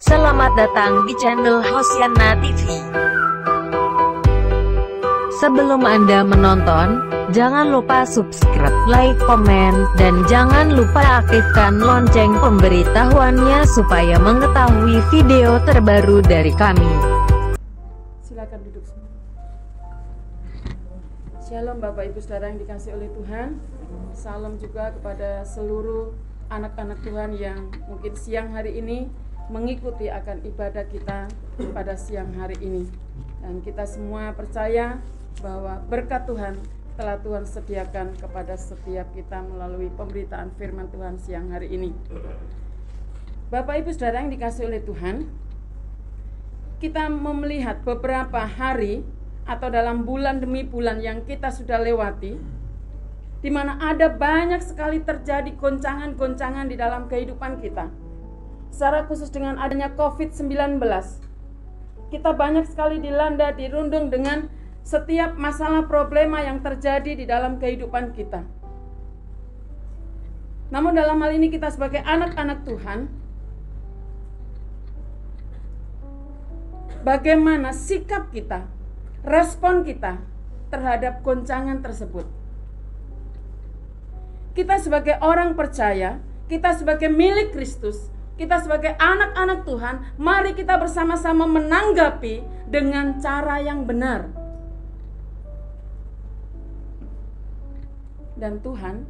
Selamat datang di channel Hosiana TV. Sebelum Anda menonton, jangan lupa subscribe, like, komen, dan jangan lupa aktifkan lonceng pemberitahuannya supaya mengetahui video terbaru dari kami. Silakan duduk semua. Shalom Bapak Ibu Saudara yang dikasih oleh Tuhan. Salam juga kepada seluruh anak-anak Tuhan yang mungkin siang hari ini mengikuti akan ibadah kita pada siang hari ini. Dan kita semua percaya bahwa berkat Tuhan telah Tuhan sediakan kepada setiap kita melalui pemberitaan firman Tuhan siang hari ini. Bapak Ibu Saudara yang dikasih oleh Tuhan, kita melihat beberapa hari atau dalam bulan demi bulan yang kita sudah lewati, di mana ada banyak sekali terjadi goncangan-goncangan di dalam kehidupan kita. Secara khusus dengan adanya COVID-19, kita banyak sekali dilanda, dirundung dengan setiap masalah problema yang terjadi di dalam kehidupan kita. Namun dalam hal ini kita sebagai anak-anak Tuhan, bagaimana sikap kita, respon kita terhadap goncangan tersebut. Kita sebagai orang percaya, kita sebagai milik Kristus, kita sebagai anak-anak Tuhan, mari kita bersama-sama menanggapi dengan cara yang benar. Dan Tuhan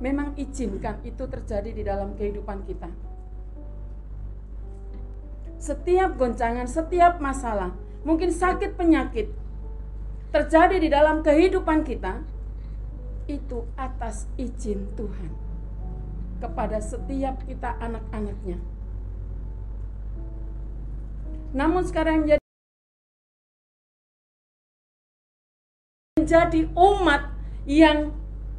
memang izinkan itu terjadi di dalam kehidupan kita. Setiap goncangan, setiap masalah, mungkin sakit penyakit terjadi di dalam kehidupan kita, itu atas izin Tuhan kepada setiap kita anak-anaknya. Namun sekarang menjadi menjadi umat yang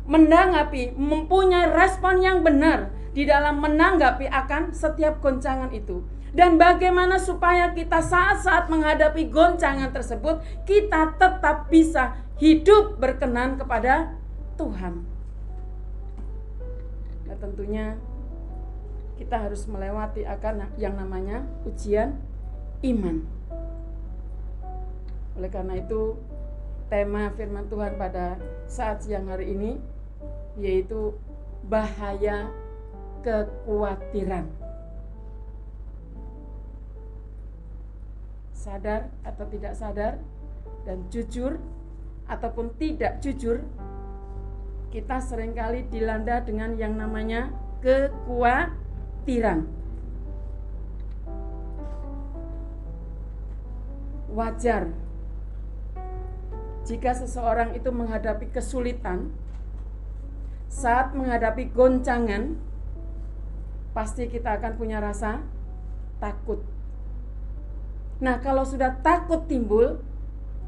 menanggapi, mempunyai respon yang benar di dalam menanggapi akan setiap goncangan itu. Dan bagaimana supaya kita saat-saat menghadapi goncangan tersebut, kita tetap bisa hidup berkenan kepada Tuhan. Tentunya kita harus melewati akan yang namanya ujian iman. Oleh karena itu, tema firman Tuhan pada saat siang hari ini yaitu bahaya kekhawatiran. Sadar atau tidak sadar dan jujur ataupun tidak jujur, kita sering kali dilanda dengan yang namanya kekhawatiran. Wajar jika seseorang itu menghadapi kesulitan, saat menghadapi goncangan, pasti kita akan punya rasa takut. Nah, kalau sudah takut timbul,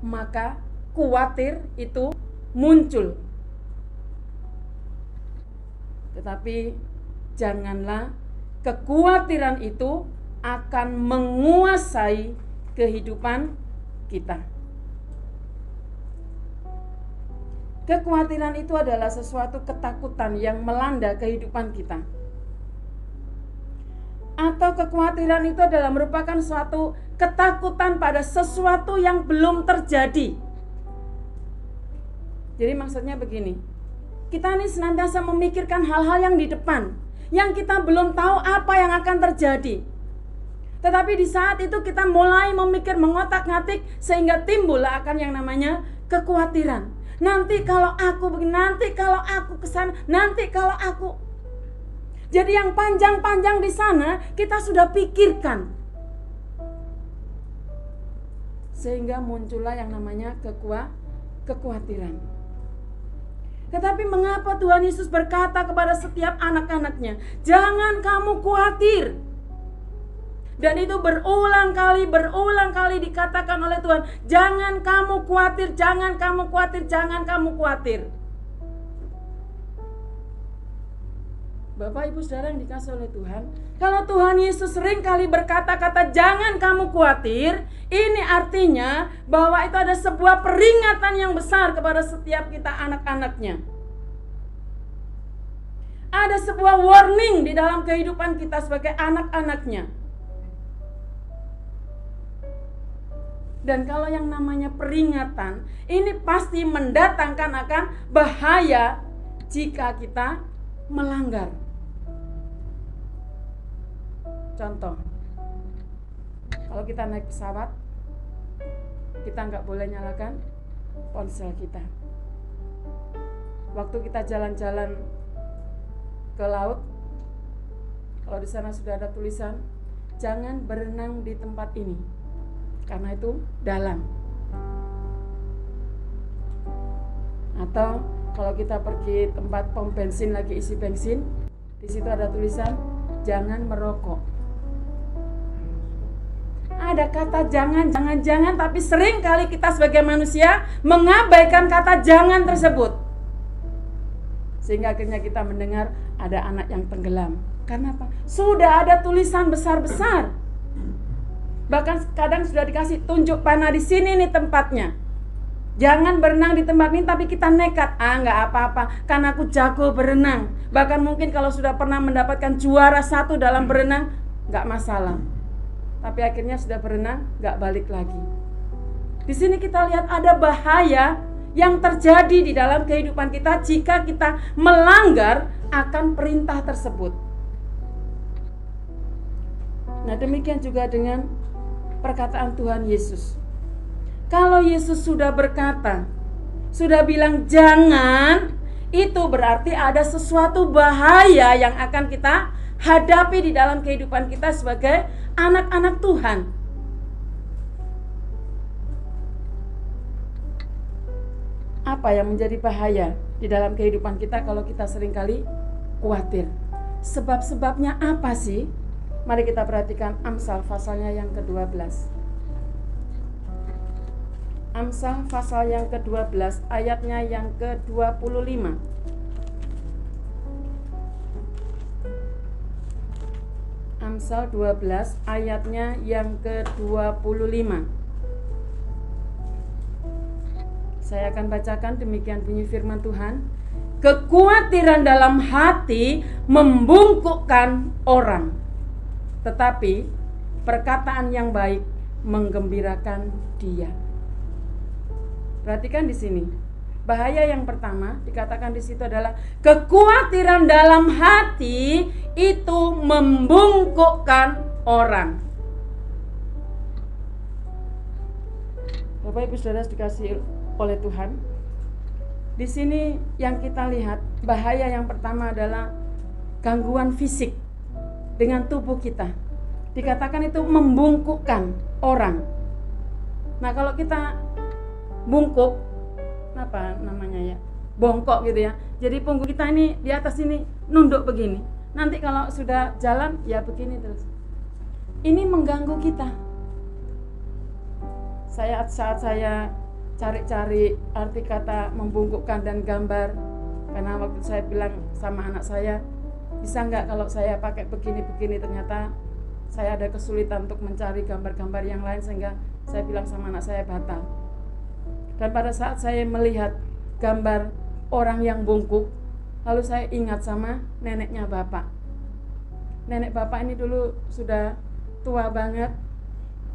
maka khawatir itu muncul. Tetapi janganlah kekhawatiran itu akan menguasai kehidupan kita. Kekhawatiran itu adalah sesuatu ketakutan yang melanda kehidupan kita. Atau kekhawatiran itu adalah merupakan suatu ketakutan pada sesuatu yang belum terjadi. Jadi maksudnya begini, kita ini senantiasa memikirkan hal-hal yang di depan, yang kita belum tahu apa yang akan terjadi. Tetapi di saat itu kita mulai memikir mengotak-ngatik sehingga timbul akan yang namanya kekhawatiran nanti kalau aku begini, nanti kalau aku ke sana, nanti kalau aku. Jadi yang panjang-panjang di sana kita sudah pikirkan. Sehingga muncullah yang namanya kekuat kekhawatiran. Tetapi mengapa Tuhan Yesus berkata kepada setiap anak-anaknya, "Jangan kamu khawatir." Dan itu berulang kali, berulang kali dikatakan oleh Tuhan. Jangan kamu khawatir, jangan kamu khawatir, jangan kamu khawatir. Bapak Ibu Saudara yang dikasih oleh Tuhan, kalau Tuhan Yesus sering kali berkata-kata jangan kamu khawatir, ini artinya bahwa itu ada sebuah peringatan yang besar kepada setiap kita anak-anaknya. Ada sebuah warning di dalam kehidupan kita sebagai anak-anaknya Dan kalau yang namanya peringatan, ini pasti mendatangkan akan bahaya jika kita melanggar. Contoh, kalau kita naik pesawat, kita nggak boleh nyalakan ponsel kita. Waktu kita jalan-jalan ke laut, kalau di sana sudah ada tulisan, jangan berenang di tempat ini karena itu dalam. Atau kalau kita pergi tempat pom bensin lagi isi bensin, di situ ada tulisan jangan merokok. Ada kata jangan, jangan, jangan, tapi sering kali kita sebagai manusia mengabaikan kata jangan tersebut. Sehingga akhirnya kita mendengar ada anak yang tenggelam. Karena apa? Sudah ada tulisan besar-besar Bahkan kadang sudah dikasih tunjuk panah di sini nih tempatnya. Jangan berenang di tempat ini tapi kita nekat. Ah nggak apa-apa karena aku jago berenang. Bahkan mungkin kalau sudah pernah mendapatkan juara satu dalam berenang nggak masalah. Tapi akhirnya sudah berenang nggak balik lagi. Di sini kita lihat ada bahaya yang terjadi di dalam kehidupan kita jika kita melanggar akan perintah tersebut. Nah, demikian juga dengan perkataan Tuhan Yesus. Kalau Yesus sudah berkata, sudah bilang jangan, itu berarti ada sesuatu bahaya yang akan kita hadapi di dalam kehidupan kita sebagai anak-anak Tuhan. Apa yang menjadi bahaya di dalam kehidupan kita kalau kita sering kali khawatir? Sebab-sebabnya apa sih? Mari kita perhatikan Amsal pasalnya yang ke-12. Amsal pasal yang ke-12 ayatnya yang ke-25. Amsal 12 ayatnya yang ke-25. Saya akan bacakan demikian bunyi firman Tuhan. Kekhawatiran dalam hati membungkukkan orang tetapi perkataan yang baik menggembirakan dia. Perhatikan di sini. Bahaya yang pertama dikatakan di situ adalah kekhawatiran dalam hati itu membungkukkan orang. Bapak Ibu Saudara dikasih oleh Tuhan. Di sini yang kita lihat bahaya yang pertama adalah gangguan fisik dengan tubuh kita. Dikatakan itu membungkukkan orang. Nah, kalau kita bungkuk apa namanya ya? Bongkok gitu ya. Jadi punggung kita ini di atas ini nunduk begini. Nanti kalau sudah jalan ya begini terus. Ini mengganggu kita. Saya saat saya cari-cari arti kata membungkukkan dan gambar karena waktu saya bilang sama anak saya bisa nggak kalau saya pakai begini-begini ternyata saya ada kesulitan untuk mencari gambar-gambar yang lain sehingga saya bilang sama anak saya batal dan pada saat saya melihat gambar orang yang bungkuk lalu saya ingat sama neneknya bapak. Nenek bapak ini dulu sudah tua banget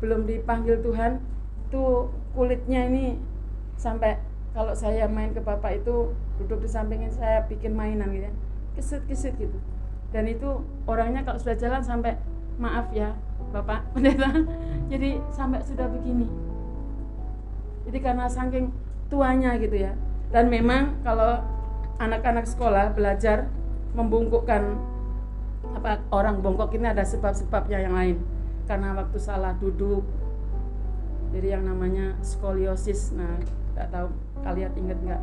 belum dipanggil Tuhan. Tuh kulitnya ini sampai kalau saya main ke bapak itu duduk di sampingnya saya bikin mainan gitu ya. Kesit-kesit gitu. Dan itu orangnya kalau sudah jalan sampai maaf ya Bapak. Pendeta jadi sampai sudah begini jadi karena saking tuanya gitu ya. Dan memang kalau anak-anak sekolah belajar membungkukkan apa orang bongkok ini ada sebab-sebabnya yang lain. Karena waktu salah duduk jadi yang namanya skoliosis. Nah nggak tahu kalian ingat nggak?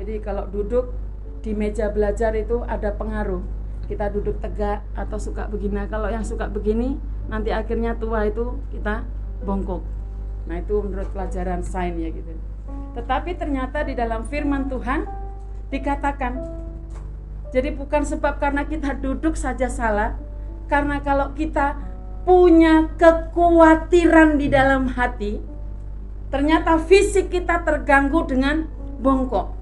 Jadi kalau duduk di meja belajar itu ada pengaruh. Kita duduk tegak atau suka begini. Kalau yang suka begini nanti akhirnya tua itu kita bongkok nah itu menurut pelajaran sains ya gitu tetapi ternyata di dalam firman Tuhan dikatakan jadi bukan sebab karena kita duduk saja salah karena kalau kita punya kekhawatiran di dalam hati ternyata fisik kita terganggu dengan bongkok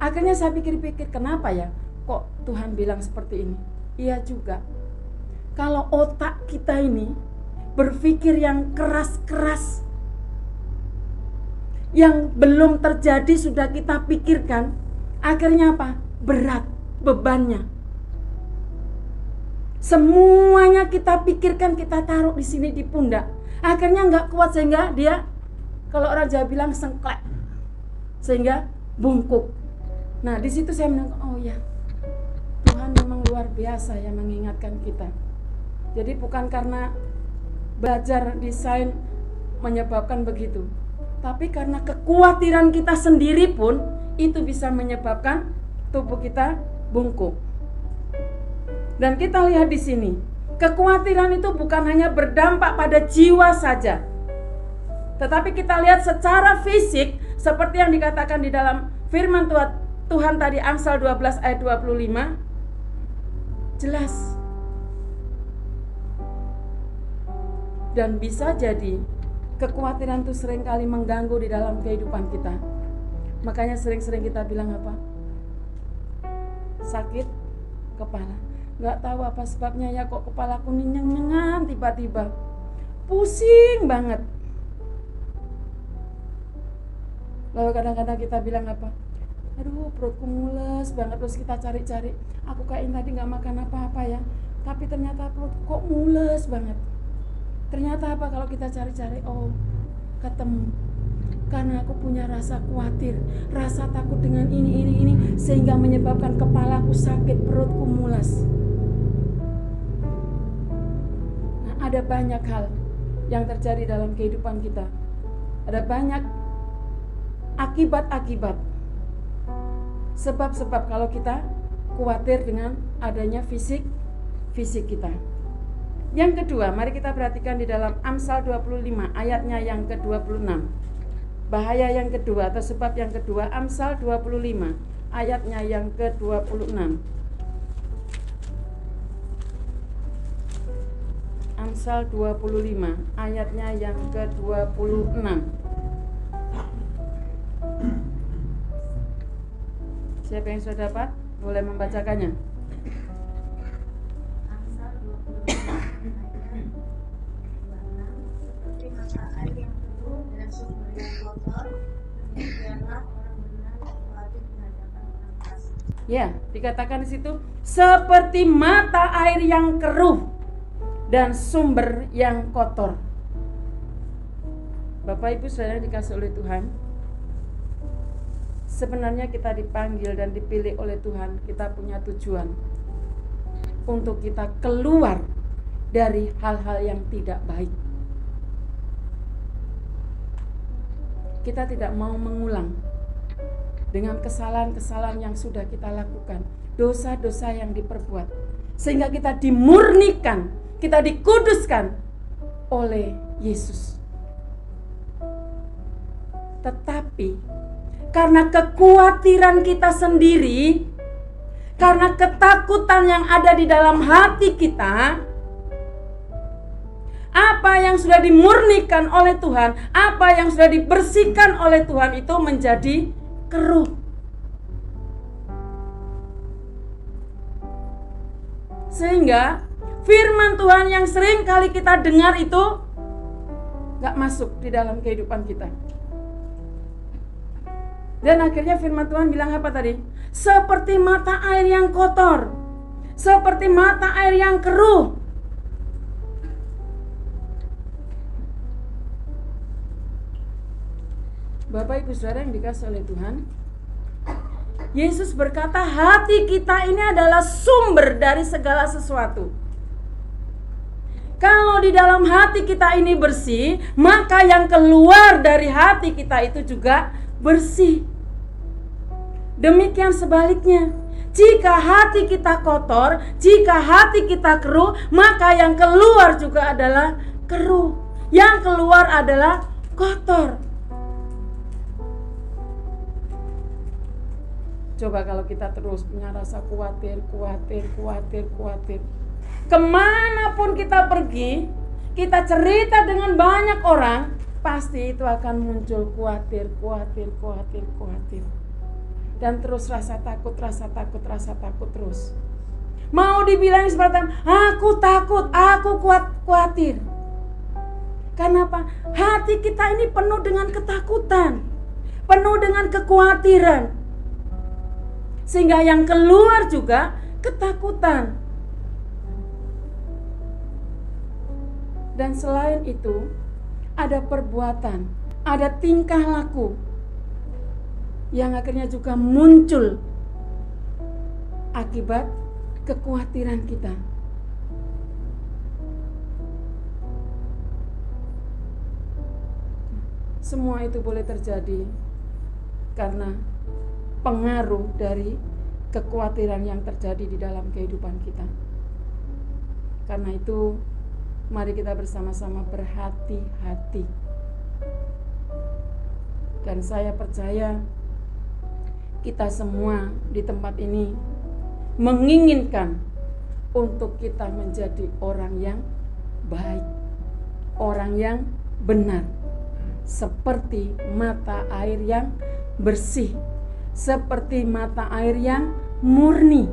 akhirnya saya pikir-pikir kenapa ya kok Tuhan bilang seperti ini? Iya juga. Kalau otak kita ini berpikir yang keras-keras, yang belum terjadi sudah kita pikirkan, akhirnya apa? Berat bebannya. Semuanya kita pikirkan, kita taruh di sini di pundak. Akhirnya nggak kuat sehingga dia, kalau orang Jawa bilang sengklek, sehingga bungkuk. Nah di situ saya menengok, oh ya Tuhan memang luar biasa yang mengingatkan kita. Jadi bukan karena belajar desain menyebabkan begitu, tapi karena kekhawatiran kita sendiri pun itu bisa menyebabkan tubuh kita bungkuk. Dan kita lihat di sini, kekhawatiran itu bukan hanya berdampak pada jiwa saja. Tetapi kita lihat secara fisik seperti yang dikatakan di dalam firman Tuhan, Tuhan tadi Amsal 12 ayat 25 jelas. Dan bisa jadi kekhawatiran itu sering kali mengganggu di dalam kehidupan kita. Makanya sering-sering kita bilang apa? Sakit kepala. Nggak tahu apa sebabnya ya kok kepalaku nyenyengan tiba-tiba. Pusing banget. Lalu kadang-kadang kita bilang apa? Aduh perutku mules banget terus kita cari-cari. Aku kayak tadi nggak makan apa-apa ya. Tapi ternyata perut kok mules banget Ternyata apa kalau kita cari-cari? Oh, ketemu. Karena aku punya rasa khawatir, rasa takut dengan ini, ini, ini, sehingga menyebabkan kepalaku sakit, perutku mulas. Nah, ada banyak hal yang terjadi dalam kehidupan kita. Ada banyak akibat-akibat. Sebab-sebab kalau kita khawatir dengan adanya fisik fisik kita. Yang kedua, mari kita perhatikan di dalam Amsal 25 ayatnya yang ke-26. Bahaya yang kedua atau sebab yang kedua Amsal 25 ayatnya yang ke-26. Amsal 25 ayatnya yang ke-26. Siapa yang sudah dapat? Boleh membacakannya. Ya, dikatakan di situ seperti mata air yang keruh dan sumber yang kotor. Bapak Ibu Saudara dikasih oleh Tuhan. Sebenarnya kita dipanggil dan dipilih oleh Tuhan, kita punya tujuan untuk kita keluar dari hal-hal yang tidak baik. Kita tidak mau mengulang dengan kesalahan-kesalahan yang sudah kita lakukan, dosa-dosa yang diperbuat, sehingga kita dimurnikan, kita dikuduskan oleh Yesus. Tetapi karena kekhawatiran kita sendiri, karena ketakutan yang ada di dalam hati kita, apa yang sudah dimurnikan oleh Tuhan, apa yang sudah dibersihkan oleh Tuhan itu menjadi keruh. Sehingga firman Tuhan yang sering kali kita dengar itu gak masuk di dalam kehidupan kita. Dan akhirnya firman Tuhan bilang apa tadi? Seperti mata air yang kotor. Seperti mata air yang keruh. Bapak Ibu Saudara yang dikasih oleh Tuhan, Yesus berkata, "Hati kita ini adalah sumber dari segala sesuatu." Kalau di dalam hati kita ini bersih, maka yang keluar dari hati kita itu juga bersih. Demikian sebaliknya, jika hati kita kotor, jika hati kita keruh, maka yang keluar juga adalah keruh. Yang keluar adalah kotor. Coba kalau kita terus punya rasa khawatir, khawatir, khawatir, khawatir. Ke mana pun kita pergi, kita cerita dengan banyak orang, pasti itu akan muncul khawatir, khawatir, khawatir, khawatir. Dan terus rasa takut, rasa takut, rasa takut terus. Mau dibilang seperti aku takut, aku kuat, khawatir. Karena apa? Hati kita ini penuh dengan ketakutan. penuh dengan kekhawatiran. Sehingga yang keluar juga ketakutan. Dan selain itu, ada perbuatan, ada tingkah laku yang akhirnya juga muncul akibat kekhawatiran kita. Semua itu boleh terjadi karena pengaruh dari kekhawatiran yang terjadi di dalam kehidupan kita. Karena itu, mari kita bersama-sama berhati-hati. Dan saya percaya kita semua di tempat ini menginginkan untuk kita menjadi orang yang baik, orang yang benar seperti mata air yang bersih, seperti mata air yang murni.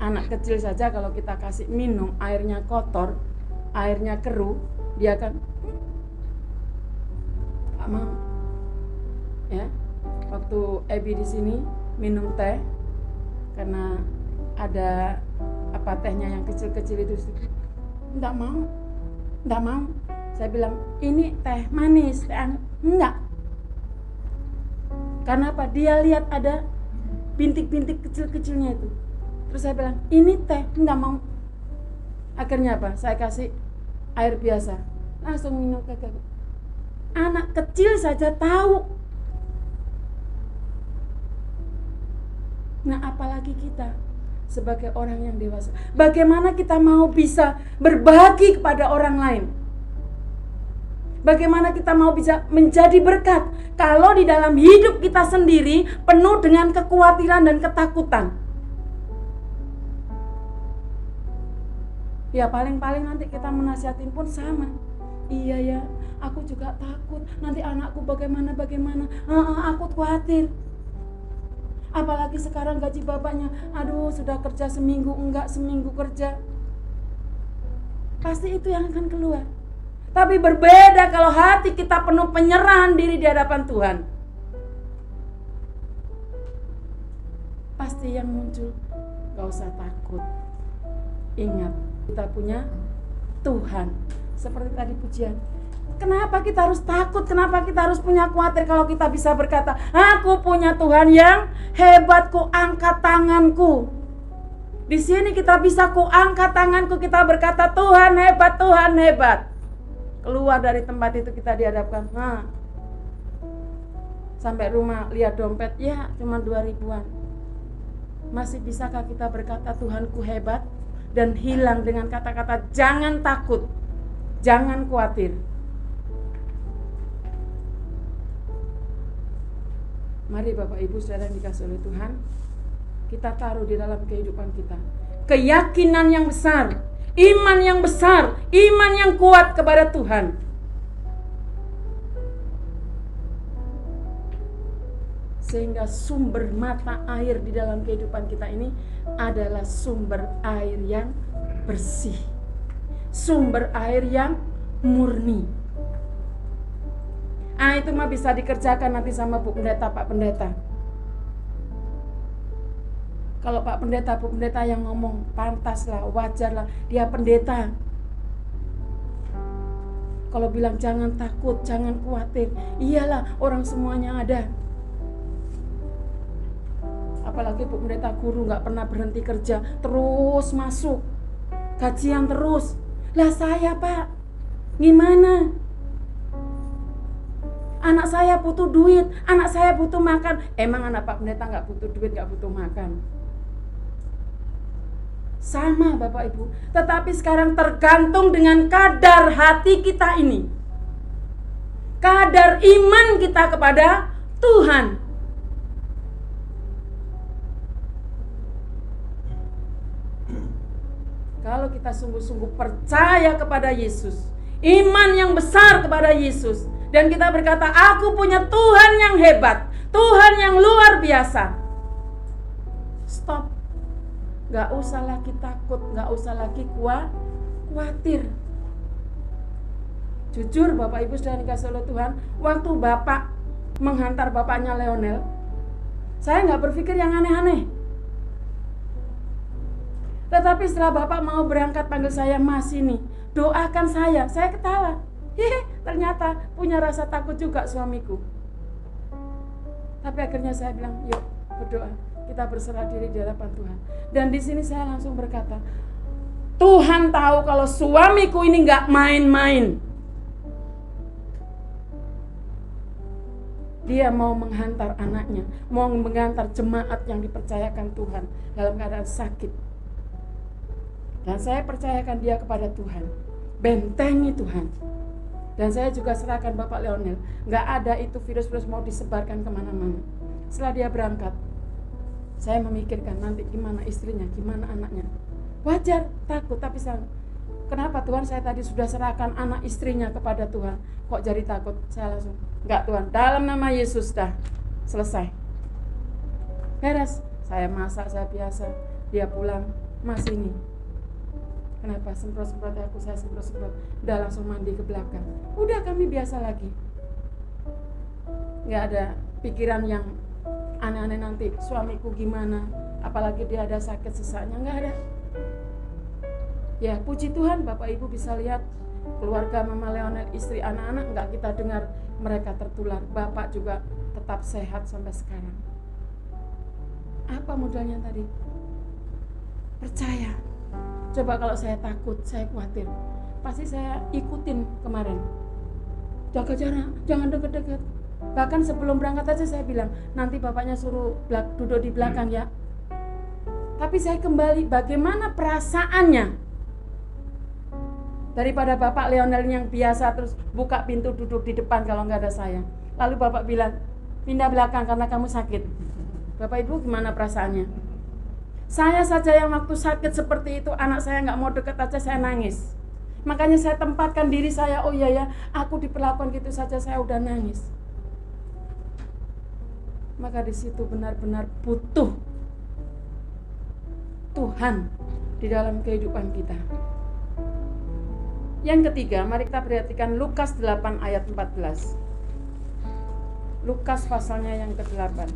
Anak kecil saja kalau kita kasih minum airnya kotor, airnya keruh, dia akan tak mau. Ya, waktu Ebi di sini minum teh karena ada apa tehnya yang kecil-kecil itu tidak mau, tidak mau saya bilang ini teh manis teh enggak karena apa? Dia lihat ada bintik-bintik kecil-kecilnya itu. Terus saya bilang ini teh enggak mau. Akhirnya apa? Saya kasih air biasa. Langsung minum kakak anak kecil saja tahu. Nah apalagi kita sebagai orang yang dewasa. Bagaimana kita mau bisa berbagi kepada orang lain Bagaimana kita mau bisa menjadi berkat kalau di dalam hidup kita sendiri penuh dengan kekhawatiran dan ketakutan? Ya paling-paling nanti kita menasihatin pun sama. Iya ya, aku juga takut. Nanti anakku bagaimana bagaimana. Uh, aku khawatir. Apalagi sekarang gaji bapaknya, aduh sudah kerja seminggu enggak seminggu kerja. Pasti itu yang akan keluar. Tapi berbeda kalau hati kita penuh penyerahan diri di hadapan Tuhan. Pasti yang muncul, gak usah takut. Ingat, kita punya Tuhan. Seperti tadi pujian. Kenapa kita harus takut? Kenapa kita harus punya khawatir kalau kita bisa berkata, Aku punya Tuhan yang hebat, ku angkat tanganku. Di sini kita bisa ku angkat tanganku, kita berkata, Tuhan hebat, Tuhan hebat keluar dari tempat itu kita dihadapkan. Nah, sampai rumah lihat dompet ya cuma dua ribuan. Masih bisakah kita berkata Tuhanku hebat dan hilang dengan kata-kata jangan takut jangan khawatir. Mari Bapak Ibu saudara yang dikasih oleh Tuhan Kita taruh di dalam kehidupan kita. Keyakinan yang besar iman yang besar, iman yang kuat kepada Tuhan. Sehingga sumber mata air di dalam kehidupan kita ini adalah sumber air yang bersih. Sumber air yang murni. Ah itu mah bisa dikerjakan nanti sama Bu Pendeta, Pak Pendeta kalau Pak Pendeta, Bu Pendeta yang ngomong pantas lah, wajar lah, dia pendeta. Kalau bilang jangan takut, jangan khawatir, iyalah orang semuanya ada. Apalagi Bu Pendeta guru nggak pernah berhenti kerja, terus masuk, gajian terus. Lah saya Pak, gimana? Anak saya butuh duit, anak saya butuh makan. Emang anak Pak Pendeta nggak butuh duit, nggak butuh makan? Sama Bapak Ibu. Tetapi sekarang tergantung dengan kadar hati kita ini. Kadar iman kita kepada Tuhan. Kalau kita sungguh-sungguh percaya kepada Yesus, iman yang besar kepada Yesus, dan kita berkata, "Aku punya Tuhan yang hebat, Tuhan yang luar biasa." Stop Gak usah lagi takut, gak usah lagi kuat, khawatir. Jujur Bapak Ibu sudah dikasih oleh Tuhan, waktu Bapak menghantar bapaknya Leonel, saya nggak berpikir yang aneh-aneh. Tetapi setelah Bapak mau berangkat panggil saya Mas ini, doakan saya. Saya ketawa. Hehe, ternyata punya rasa takut juga suamiku. Tapi akhirnya saya bilang, yuk berdoa. Kita berserah diri di hadapan Tuhan. Dan di sini saya langsung berkata, Tuhan tahu kalau suamiku ini nggak main-main. Dia mau menghantar anaknya, mau menghantar jemaat yang dipercayakan Tuhan dalam keadaan sakit. Dan saya percayakan dia kepada Tuhan. Bentengi Tuhan. Dan saya juga serahkan Bapak Leonel. Nggak ada itu virus-virus mau disebarkan ke mana-mana. Setelah dia berangkat, saya memikirkan nanti gimana istrinya, gimana anaknya. Wajar, takut, tapi saya Kenapa Tuhan saya tadi sudah serahkan anak istrinya kepada Tuhan? Kok jadi takut? Saya langsung Enggak Tuhan, dalam nama Yesus dah Selesai. Beres, saya masak, saya biasa. Dia pulang, mas ini. Kenapa? Semprot-semprot aku, saya semprot-semprot. Udah langsung mandi ke belakang. Udah kami biasa lagi. Enggak ada pikiran yang aneh-aneh nanti Suamiku gimana Apalagi dia ada sakit sesaknya, enggak ada Ya, puji Tuhan Bapak Ibu bisa lihat keluarga Mama Leonel, istri anak-anak nggak kita dengar mereka tertular. Bapak juga tetap sehat sampai sekarang. Apa modalnya tadi? Percaya. Coba kalau saya takut, saya khawatir. Pasti saya ikutin kemarin. Jaga jarak, jangan deket-deket. Bahkan sebelum berangkat aja saya bilang, nanti bapaknya suruh duduk di belakang ya. Tapi saya kembali, bagaimana perasaannya daripada Bapak Leonel yang biasa terus buka pintu duduk di depan kalau nggak ada saya. Lalu Bapak bilang, pindah belakang karena kamu sakit. Bapak Ibu gimana perasaannya? Saya saja yang waktu sakit seperti itu, anak saya nggak mau deket aja saya nangis. Makanya saya tempatkan diri saya, oh iya ya, aku diperlakukan gitu saja saya udah nangis. Maka di situ benar-benar butuh Tuhan di dalam kehidupan kita. Yang ketiga, mari kita perhatikan Lukas 8 ayat 14. Lukas pasalnya yang ke-8.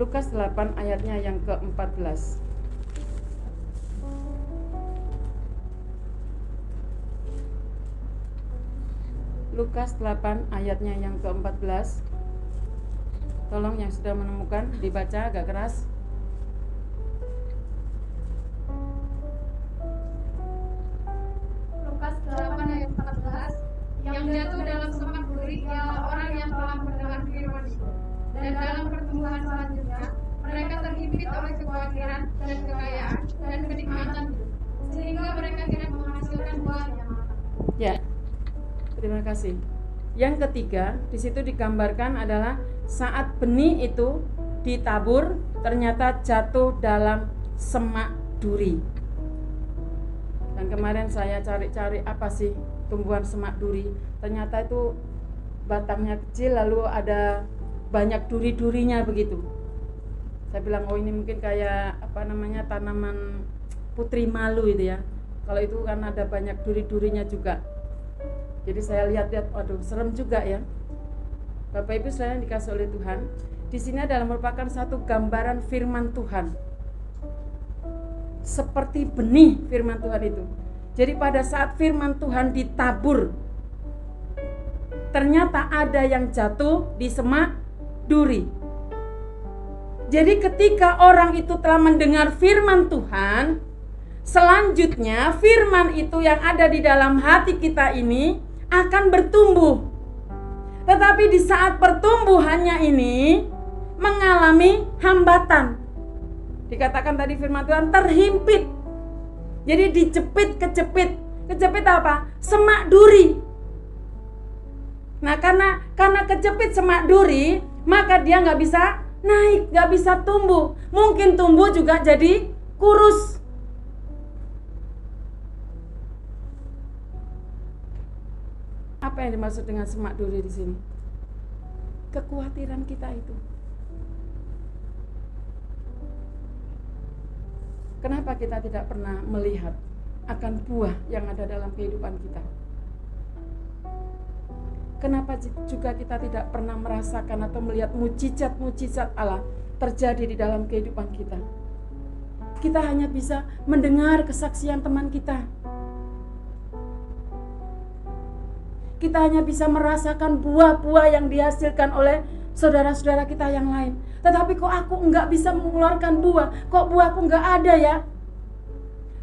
Lukas 8 ayatnya yang ke-14. Lukas 8 ayatnya yang ke-14 Tolong yang sudah menemukan dibaca agak keras yang jatuh dalam semak duri ialah orang yang telah mendengar firman itu. Dan dalam pertumbuhan selanjutnya, mereka terhimpit oleh kekhawatiran dan kekayaan dan kenikmatan sehingga mereka tidak menghasilkan buah yang matang. Ya, terima kasih. Yang ketiga, di situ digambarkan adalah saat benih itu ditabur, ternyata jatuh dalam semak duri. Dan kemarin saya cari-cari apa sih tumbuhan semak duri ternyata itu batangnya kecil lalu ada banyak duri-durinya begitu saya bilang oh ini mungkin kayak apa namanya tanaman putri malu itu ya kalau itu kan ada banyak duri-durinya juga jadi saya lihat-lihat waduh serem juga ya. Bapak Ibu selain dikasih oleh Tuhan di sini adalah merupakan satu gambaran firman Tuhan. Seperti benih firman Tuhan itu. Jadi pada saat firman Tuhan ditabur, ternyata ada yang jatuh di semak duri. Jadi ketika orang itu telah mendengar firman Tuhan, selanjutnya firman itu yang ada di dalam hati kita ini akan bertumbuh. Tetapi di saat pertumbuhannya ini mengalami hambatan. Dikatakan tadi firman Tuhan terhimpit jadi dicepit kecepit. Kecepit apa? Semak duri. Nah karena karena kecepit semak duri, maka dia nggak bisa naik, nggak bisa tumbuh. Mungkin tumbuh juga jadi kurus. Apa yang dimaksud dengan semak duri di sini? Kekhawatiran kita itu. Kenapa kita tidak pernah melihat akan buah yang ada dalam kehidupan kita? Kenapa juga kita tidak pernah merasakan atau melihat mujizat-mujizat Allah terjadi di dalam kehidupan kita? Kita hanya bisa mendengar kesaksian teman kita. Kita hanya bisa merasakan buah-buah yang dihasilkan oleh saudara-saudara kita yang lain. Tetapi kok aku enggak bisa mengeluarkan buah? Kok buahku enggak ada ya?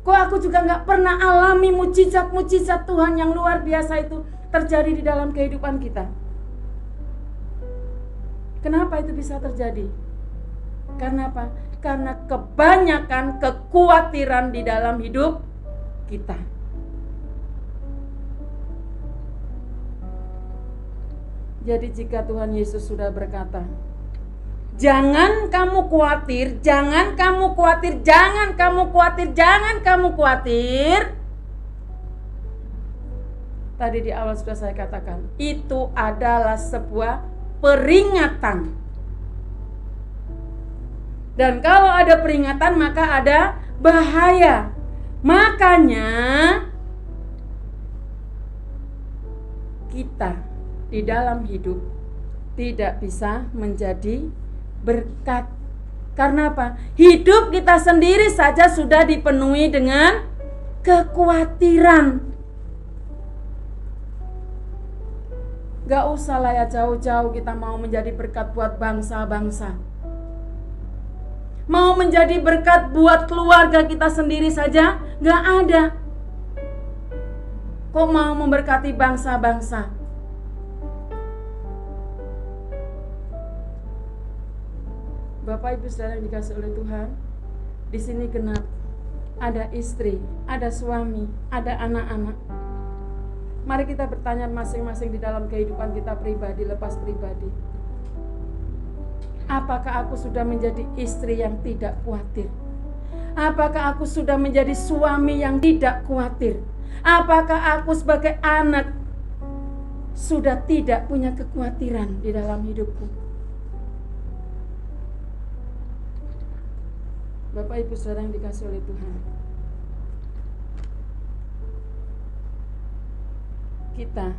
Kok aku juga enggak pernah alami mujizat-mujizat Tuhan yang luar biasa itu terjadi di dalam kehidupan kita? Kenapa itu bisa terjadi? Karena apa? Karena kebanyakan kekhawatiran di dalam hidup kita. Jadi jika Tuhan Yesus sudah berkata, Jangan kamu khawatir, jangan kamu khawatir, jangan kamu khawatir, jangan kamu khawatir. Tadi di awal sudah saya katakan, itu adalah sebuah peringatan. Dan kalau ada peringatan maka ada bahaya. Makanya kita di dalam hidup tidak bisa menjadi berkat. Karena apa? Hidup kita sendiri saja sudah dipenuhi dengan kekhawatiran. Gak usah lah ya jauh-jauh kita mau menjadi berkat buat bangsa-bangsa. Mau menjadi berkat buat keluarga kita sendiri saja gak ada. Kok mau memberkati bangsa-bangsa? Bapak Ibu Saudara yang dikasih oleh Tuhan, di sini genap ada istri, ada suami, ada anak-anak. Mari kita bertanya masing-masing di dalam kehidupan kita pribadi, lepas pribadi. Apakah aku sudah menjadi istri yang tidak khawatir? Apakah aku sudah menjadi suami yang tidak khawatir? Apakah aku sebagai anak sudah tidak punya kekhawatiran di dalam hidupku? Bapak Ibu Saudara yang dikasih oleh Tuhan. Kita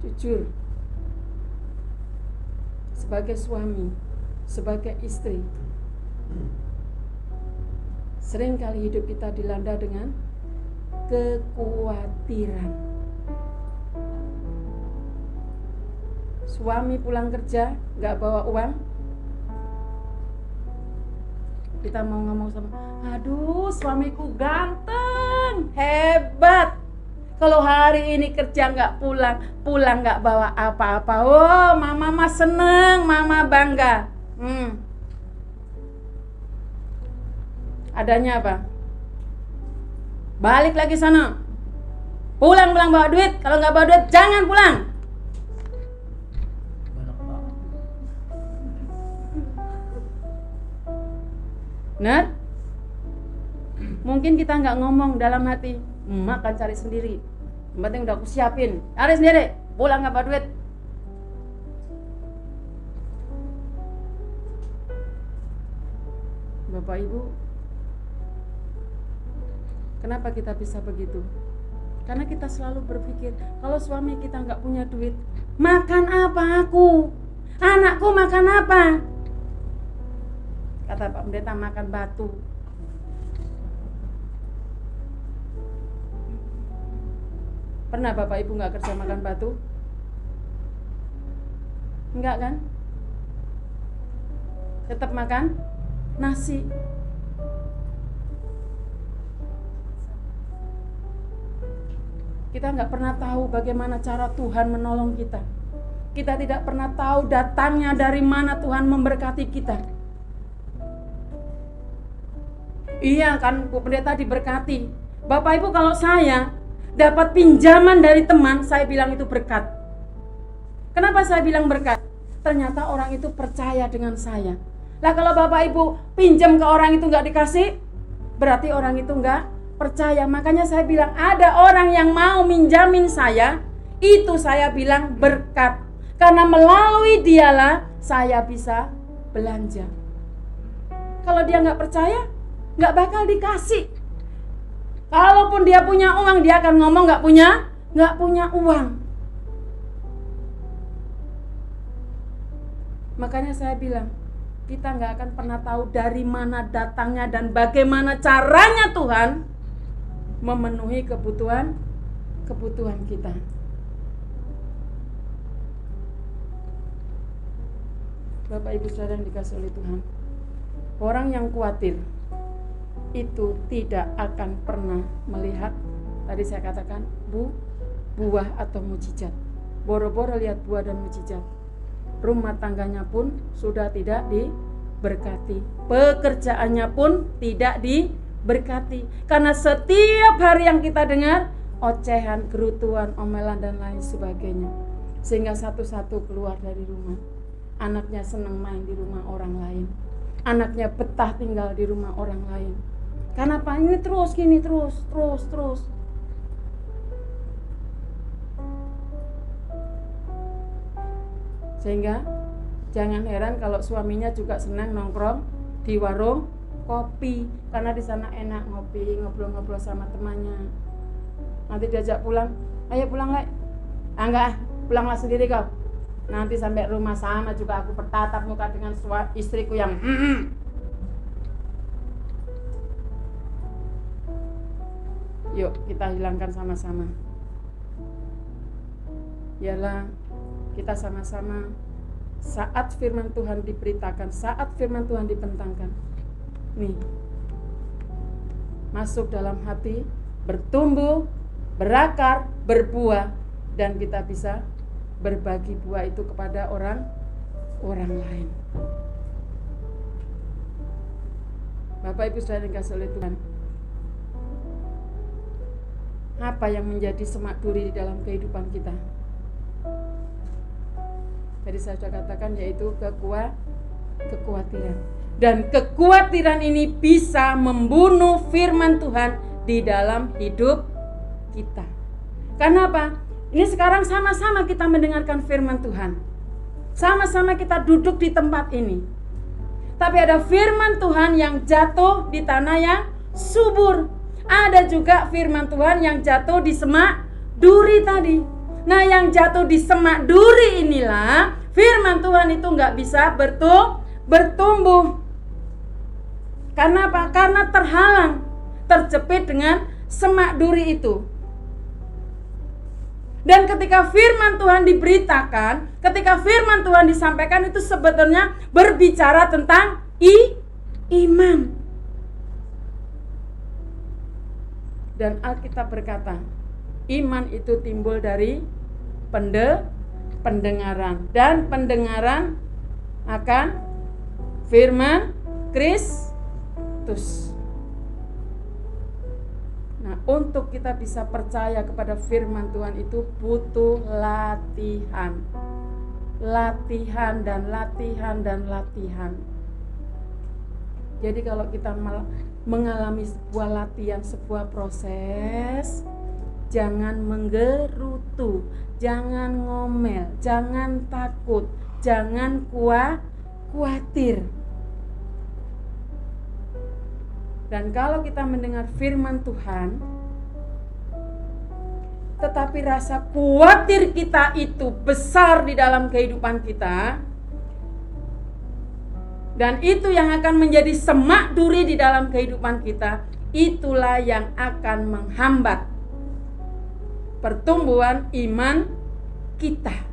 jujur sebagai suami, sebagai istri. Seringkali hidup kita dilanda dengan kekhawatiran. Suami pulang kerja nggak bawa uang, kita mau ngomong sama aduh suamiku ganteng hebat. Kalau hari ini kerja nggak pulang pulang nggak bawa apa-apa. Oh mama mah seneng mama bangga. Hmm. adanya apa? Balik lagi sana. Pulang pulang bawa duit. Kalau nggak bawa duit jangan pulang Benar? Mungkin kita nggak ngomong dalam hati, emak akan cari sendiri. Yang penting udah aku siapin, cari sendiri. Pulang nggak duit. Bapak Ibu, kenapa kita bisa begitu? Karena kita selalu berpikir, kalau suami kita nggak punya duit, makan apa aku? Anakku makan apa? Kata Pak Pendeta makan batu. Pernah Bapak Ibu nggak kerja makan batu? Enggak kan? Tetap makan nasi. Kita nggak pernah tahu bagaimana cara Tuhan menolong kita. Kita tidak pernah tahu datangnya dari mana Tuhan memberkati kita Iya kan Bu Pendeta diberkati. Bapak Ibu kalau saya dapat pinjaman dari teman, saya bilang itu berkat. Kenapa saya bilang berkat? Ternyata orang itu percaya dengan saya. Lah kalau Bapak Ibu pinjam ke orang itu nggak dikasih, berarti orang itu nggak percaya. Makanya saya bilang ada orang yang mau minjamin saya, itu saya bilang berkat. Karena melalui dialah saya bisa belanja. Kalau dia nggak percaya, nggak bakal dikasih. Kalaupun dia punya uang, dia akan ngomong nggak punya, nggak punya uang. Makanya saya bilang, kita nggak akan pernah tahu dari mana datangnya dan bagaimana caranya Tuhan memenuhi kebutuhan kebutuhan kita. Bapak Ibu Saudara yang dikasih oleh Tuhan. Orang yang khawatir itu tidak akan pernah melihat tadi saya katakan bu buah atau mujizat. Boro-boro lihat buah dan mujizat. Rumah tangganya pun sudah tidak diberkati. Pekerjaannya pun tidak diberkati. Karena setiap hari yang kita dengar ocehan, gerutuan, omelan dan lain sebagainya. Sehingga satu-satu keluar dari rumah. Anaknya senang main di rumah orang lain. Anaknya betah tinggal di rumah orang lain. Karena apa? Ini terus gini terus, terus, terus. Sehingga jangan heran kalau suaminya juga senang nongkrong di warung kopi karena di sana enak ngopi, ngobrol-ngobrol sama temannya. Nanti diajak pulang, ayo pulang lek. Ah enggak, pulanglah sendiri kau. Nanti sampai rumah sama juga aku bertatap muka dengan istriku yang. Yuk kita hilangkan sama-sama. Yalah kita sama-sama saat firman Tuhan diberitakan, saat firman Tuhan dibentangkan. Nih. Masuk dalam hati, bertumbuh, berakar, berbuah dan kita bisa berbagi buah itu kepada orang orang lain. Bapak Ibu Saudara yang kasih oleh Tuhan. Apa yang menjadi semak duri di dalam kehidupan kita? Tadi saya sudah katakan yaitu kekuat kekhawatiran. Dan kekhawatiran ini bisa membunuh firman Tuhan di dalam hidup kita. Karena apa? Ini sekarang sama-sama kita mendengarkan firman Tuhan. Sama-sama kita duduk di tempat ini. Tapi ada firman Tuhan yang jatuh di tanah yang subur. Ada juga firman Tuhan yang jatuh di semak duri tadi. Nah yang jatuh di semak duri inilah firman Tuhan itu nggak bisa bertum bertumbuh. Karena apa? Karena terhalang, terjepit dengan semak duri itu. Dan ketika firman Tuhan diberitakan, ketika firman Tuhan disampaikan itu sebetulnya berbicara tentang i iman. Dan Alkitab berkata, iman itu timbul dari pende, pendengaran dan pendengaran akan firman Kristus. Nah, untuk kita bisa percaya kepada firman Tuhan itu butuh latihan. Latihan dan latihan dan latihan. Jadi kalau kita mengalami sebuah latihan, sebuah proses, jangan menggerutu, jangan ngomel, jangan takut, jangan kuat, khawatir. Dan kalau kita mendengar firman Tuhan, tetapi rasa khawatir kita itu besar di dalam kehidupan kita, dan itu yang akan menjadi semak duri di dalam kehidupan kita. Itulah yang akan menghambat pertumbuhan iman kita.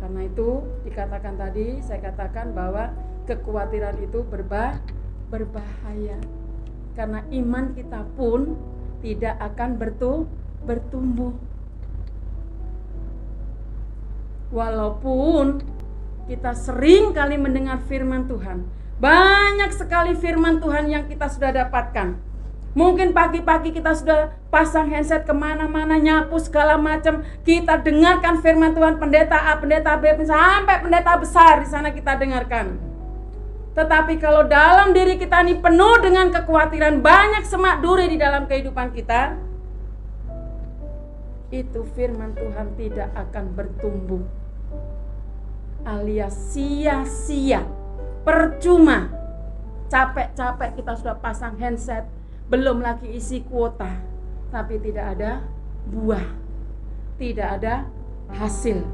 Karena itu dikatakan tadi, saya katakan bahwa kekhawatiran itu berbah berbahaya. Karena iman kita pun tidak akan bertu bertumbuh. Walaupun kita sering kali mendengar firman Tuhan. Banyak sekali firman Tuhan yang kita sudah dapatkan. Mungkin pagi-pagi kita sudah pasang handset ke mana-mana, nyapu segala macam. Kita dengarkan firman Tuhan pendeta A, pendeta B, sampai pendeta besar di sana kita dengarkan. Tetapi kalau dalam diri kita ini penuh dengan kekhawatiran, banyak semak duri di dalam kehidupan kita, itu firman Tuhan tidak akan bertumbuh alias sia-sia, percuma capek-capek kita sudah pasang handset, belum lagi isi kuota, tapi tidak ada buah, tidak ada hasil.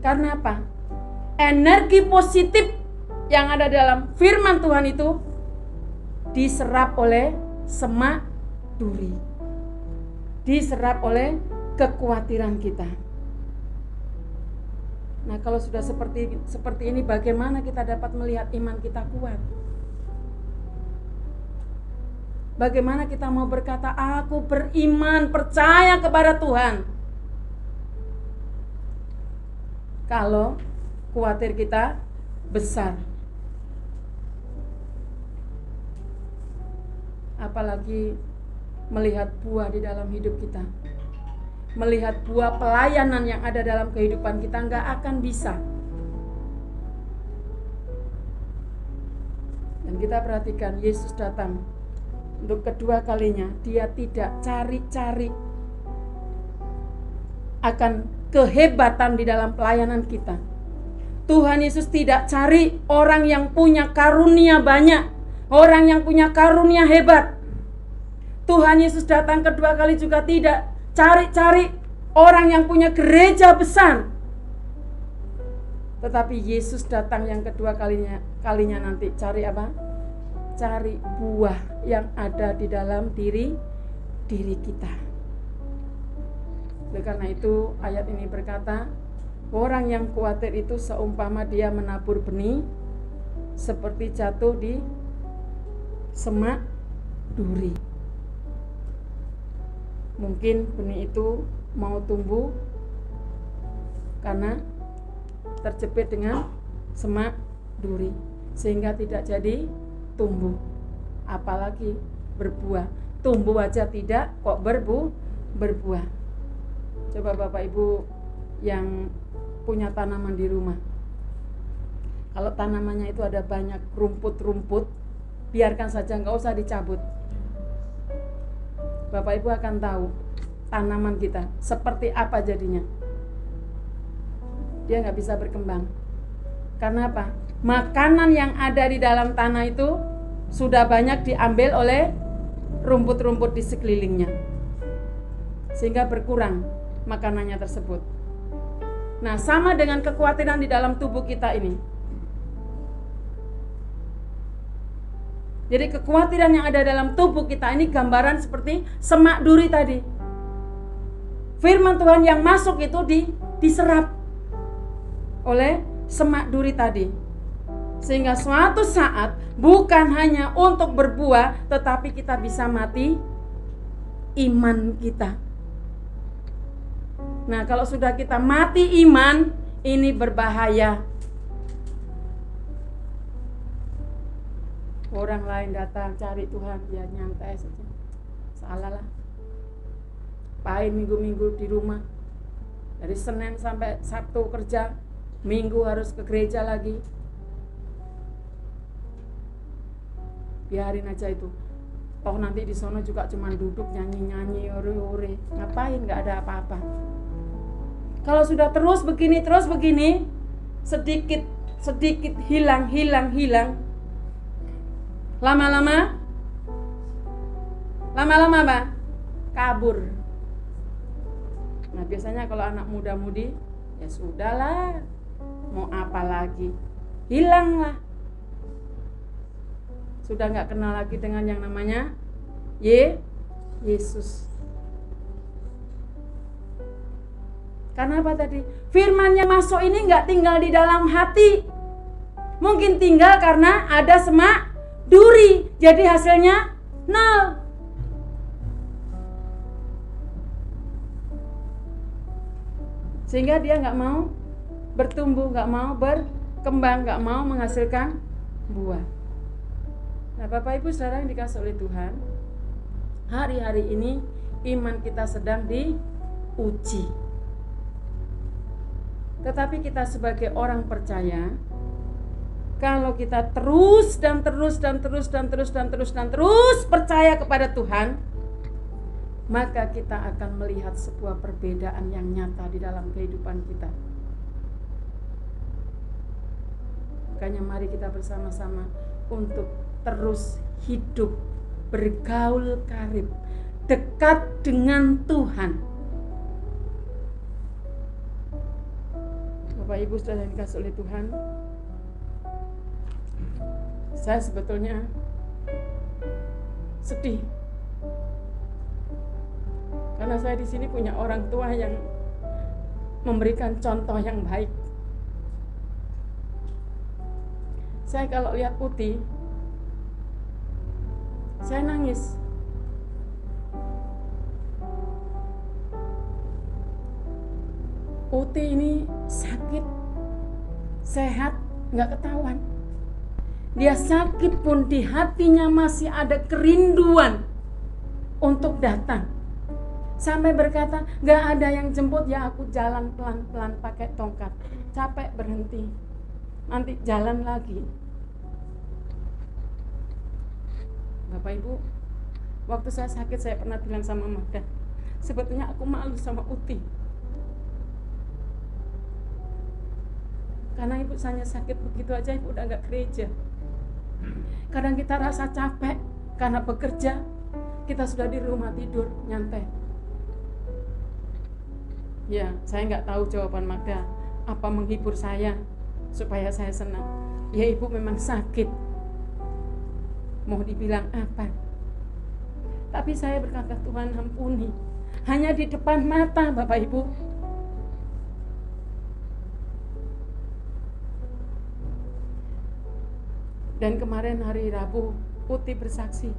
Karena apa? Energi positif yang ada dalam firman Tuhan itu diserap oleh semak duri. Diserap oleh kekhawatiran kita. Nah, kalau sudah seperti seperti ini bagaimana kita dapat melihat iman kita kuat? Bagaimana kita mau berkata aku beriman, percaya kepada Tuhan? Kalau khawatir kita besar. Apalagi melihat buah di dalam hidup kita melihat buah pelayanan yang ada dalam kehidupan kita nggak akan bisa. Dan kita perhatikan Yesus datang untuk kedua kalinya dia tidak cari-cari akan kehebatan di dalam pelayanan kita. Tuhan Yesus tidak cari orang yang punya karunia banyak, orang yang punya karunia hebat. Tuhan Yesus datang kedua kali juga tidak cari-cari orang yang punya gereja besar. Tetapi Yesus datang yang kedua kalinya kalinya nanti cari apa? Cari buah yang ada di dalam diri diri kita. Oleh karena itu ayat ini berkata, orang yang khawatir itu seumpama dia menabur benih seperti jatuh di semak duri mungkin benih itu mau tumbuh karena terjepit dengan semak duri sehingga tidak jadi tumbuh apalagi berbuah. Tumbuh aja tidak kok berbu berbuah. Coba bapak ibu yang punya tanaman di rumah. Kalau tanamannya itu ada banyak rumput-rumput biarkan saja nggak usah dicabut Bapak Ibu akan tahu tanaman kita seperti apa jadinya. Dia nggak bisa berkembang. Karena apa? Makanan yang ada di dalam tanah itu sudah banyak diambil oleh rumput-rumput di sekelilingnya. Sehingga berkurang makanannya tersebut. Nah, sama dengan kekhawatiran di dalam tubuh kita ini. Jadi kekhawatiran yang ada dalam tubuh kita ini gambaran seperti semak duri tadi. Firman Tuhan yang masuk itu di, diserap oleh semak duri tadi. Sehingga suatu saat bukan hanya untuk berbuah tetapi kita bisa mati iman kita. Nah, kalau sudah kita mati iman, ini berbahaya orang lain datang cari Tuhan ya nyantai saja salah lah. Pain minggu-minggu di rumah. Dari Senin sampai Sabtu kerja Minggu harus ke gereja lagi. Biarin aja itu. Toh nanti di sana juga cuma duduk nyanyi-nyanyi ore-ore. Ngapain? Nggak ada apa-apa. Kalau sudah terus begini terus begini sedikit sedikit hilang hilang hilang Lama-lama Lama-lama apa? Kabur. Nah, biasanya kalau anak muda-mudi ya sudahlah. Mau apa lagi? Hilanglah. Sudah nggak kenal lagi dengan yang namanya Ye Yesus. Karena apa tadi? Firman yang masuk ini nggak tinggal di dalam hati. Mungkin tinggal karena ada semak duri. Jadi hasilnya nol. Sehingga dia nggak mau bertumbuh, nggak mau berkembang, nggak mau menghasilkan buah. Nah, Bapak Ibu sekarang dikasih oleh Tuhan, hari-hari ini iman kita sedang diuji. Tetapi kita sebagai orang percaya, kalau kita terus dan terus dan terus dan terus dan terus dan terus percaya kepada Tuhan, maka kita akan melihat sebuah perbedaan yang nyata di dalam kehidupan kita. Makanya mari kita bersama-sama untuk terus hidup bergaul karib dekat dengan Tuhan Bapak Ibu sudah dikasih oleh Tuhan saya sebetulnya sedih karena saya di sini punya orang tua yang memberikan contoh yang baik. Saya kalau lihat putih, saya nangis. Putih ini sakit, sehat, nggak ketahuan. Dia sakit pun di hatinya masih ada kerinduan untuk datang. Sampai berkata nggak ada yang jemput ya aku jalan pelan-pelan pakai tongkat. Capek berhenti. Nanti jalan lagi. Bapak Ibu waktu saya sakit saya pernah bilang sama Magda sebetulnya aku malu sama Uti. Karena ibu saya sakit begitu aja ibu udah nggak gereja kadang kita rasa capek karena bekerja kita sudah di rumah tidur nyantai Ya, saya nggak tahu jawaban Magda. Apa menghibur saya supaya saya senang? Ya ibu memang sakit. Mau dibilang apa? Tapi saya berkata Tuhan ampuni. Hanya di depan mata Bapak Ibu. Dan kemarin hari Rabu Putih bersaksi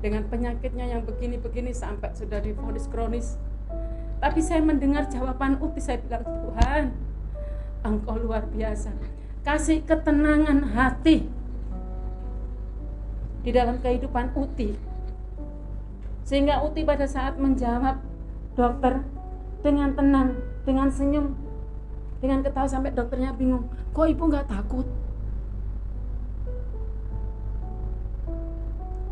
dengan penyakitnya yang begini-begini sampai sudah difonis kronis. Tapi saya mendengar jawaban Uti, saya bilang, Tuhan, Engkau luar biasa. Kasih ketenangan hati di dalam kehidupan Uti. Sehingga Uti pada saat menjawab dokter dengan tenang, dengan senyum, dengan ketawa sampai dokternya bingung. Kok ibu nggak takut?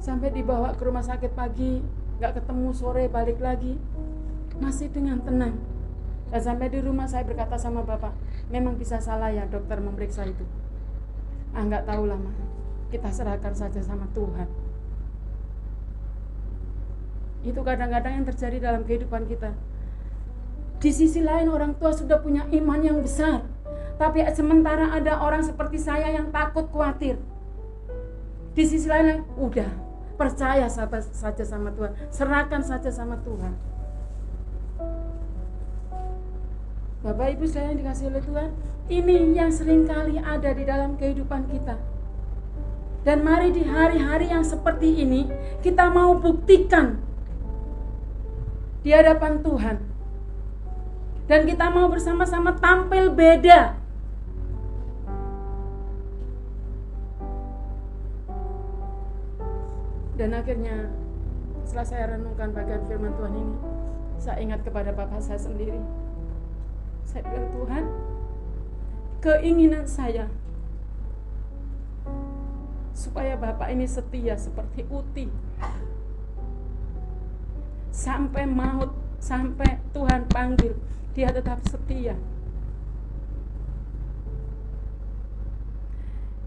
sampai dibawa ke rumah sakit pagi nggak ketemu sore balik lagi masih dengan tenang dan sampai di rumah saya berkata sama bapak memang bisa salah ya dokter memeriksa itu ah nggak tahu lama kita serahkan saja sama Tuhan itu kadang-kadang yang terjadi dalam kehidupan kita di sisi lain orang tua sudah punya iman yang besar. Tapi sementara ada orang seperti saya yang takut khawatir. Di sisi lain udah percaya saja sama Tuhan. Serahkan saja sama Tuhan. Bapak Ibu saya yang dikasih oleh Tuhan ini yang sering kali ada di dalam kehidupan kita. Dan mari di hari-hari yang seperti ini kita mau buktikan di hadapan Tuhan dan kita mau bersama-sama tampil beda Dan akhirnya setelah saya renungkan bagian firman Tuhan ini, saya ingat kepada Bapak saya sendiri. Saya bilang, Tuhan, keinginan saya supaya Bapak ini setia seperti Uti. Sampai maut, sampai Tuhan panggil, dia tetap setia.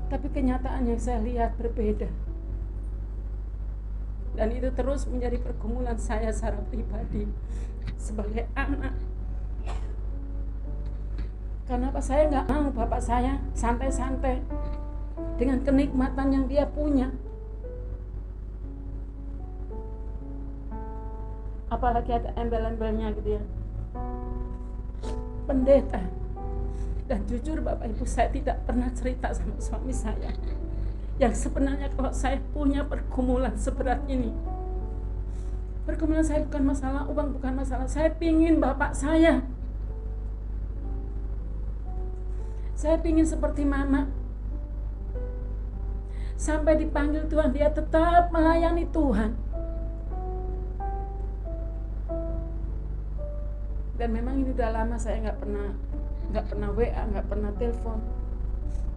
Tapi kenyataan yang saya lihat berbeda. Dan itu terus menjadi pergumulan saya secara pribadi sebagai anak. Karena apa? Saya nggak mau bapak saya santai-santai dengan kenikmatan yang dia punya. Apalagi ada embel-embelnya gitu ya pendeta. Dan jujur bapak ibu saya tidak pernah cerita sama suami saya. Yang sebenarnya kalau saya punya pergumulan seberat ini. Pergumulan saya bukan masalah uang bukan masalah. Saya pingin bapak saya. Saya pingin seperti mama. Sampai dipanggil Tuhan dia tetap melayani Tuhan dan memang ini udah lama saya nggak pernah nggak pernah WA nggak pernah telepon.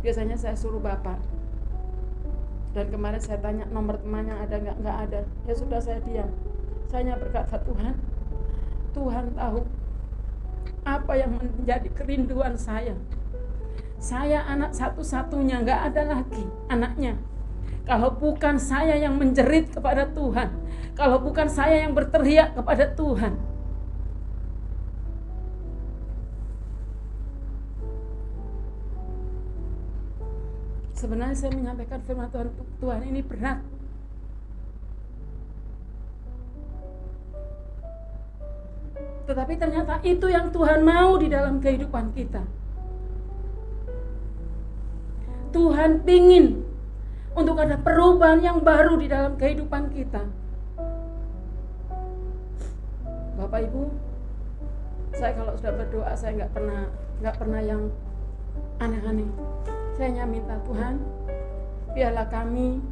Biasanya saya suruh bapak. Dan kemarin saya tanya nomor temannya ada nggak? Nggak ada. Ya sudah saya diam. Saya berkata Tuhan Tuhan tahu apa yang menjadi kerinduan saya. Saya anak satu-satunya, nggak ada lagi anaknya. Kalau bukan saya yang menjerit kepada Tuhan, kalau bukan saya yang berteriak kepada Tuhan, sebenarnya saya menyampaikan firman Tuhan Tuhan ini berat. Tetapi ternyata itu yang Tuhan mau di dalam kehidupan kita. Tuhan pingin untuk ada perubahan yang baru di dalam kehidupan kita. Bapak Ibu saya kalau sudah berdoa saya nggak pernah nggak pernah yang aneh-aneh saya hanya minta Tuhan, biarlah kami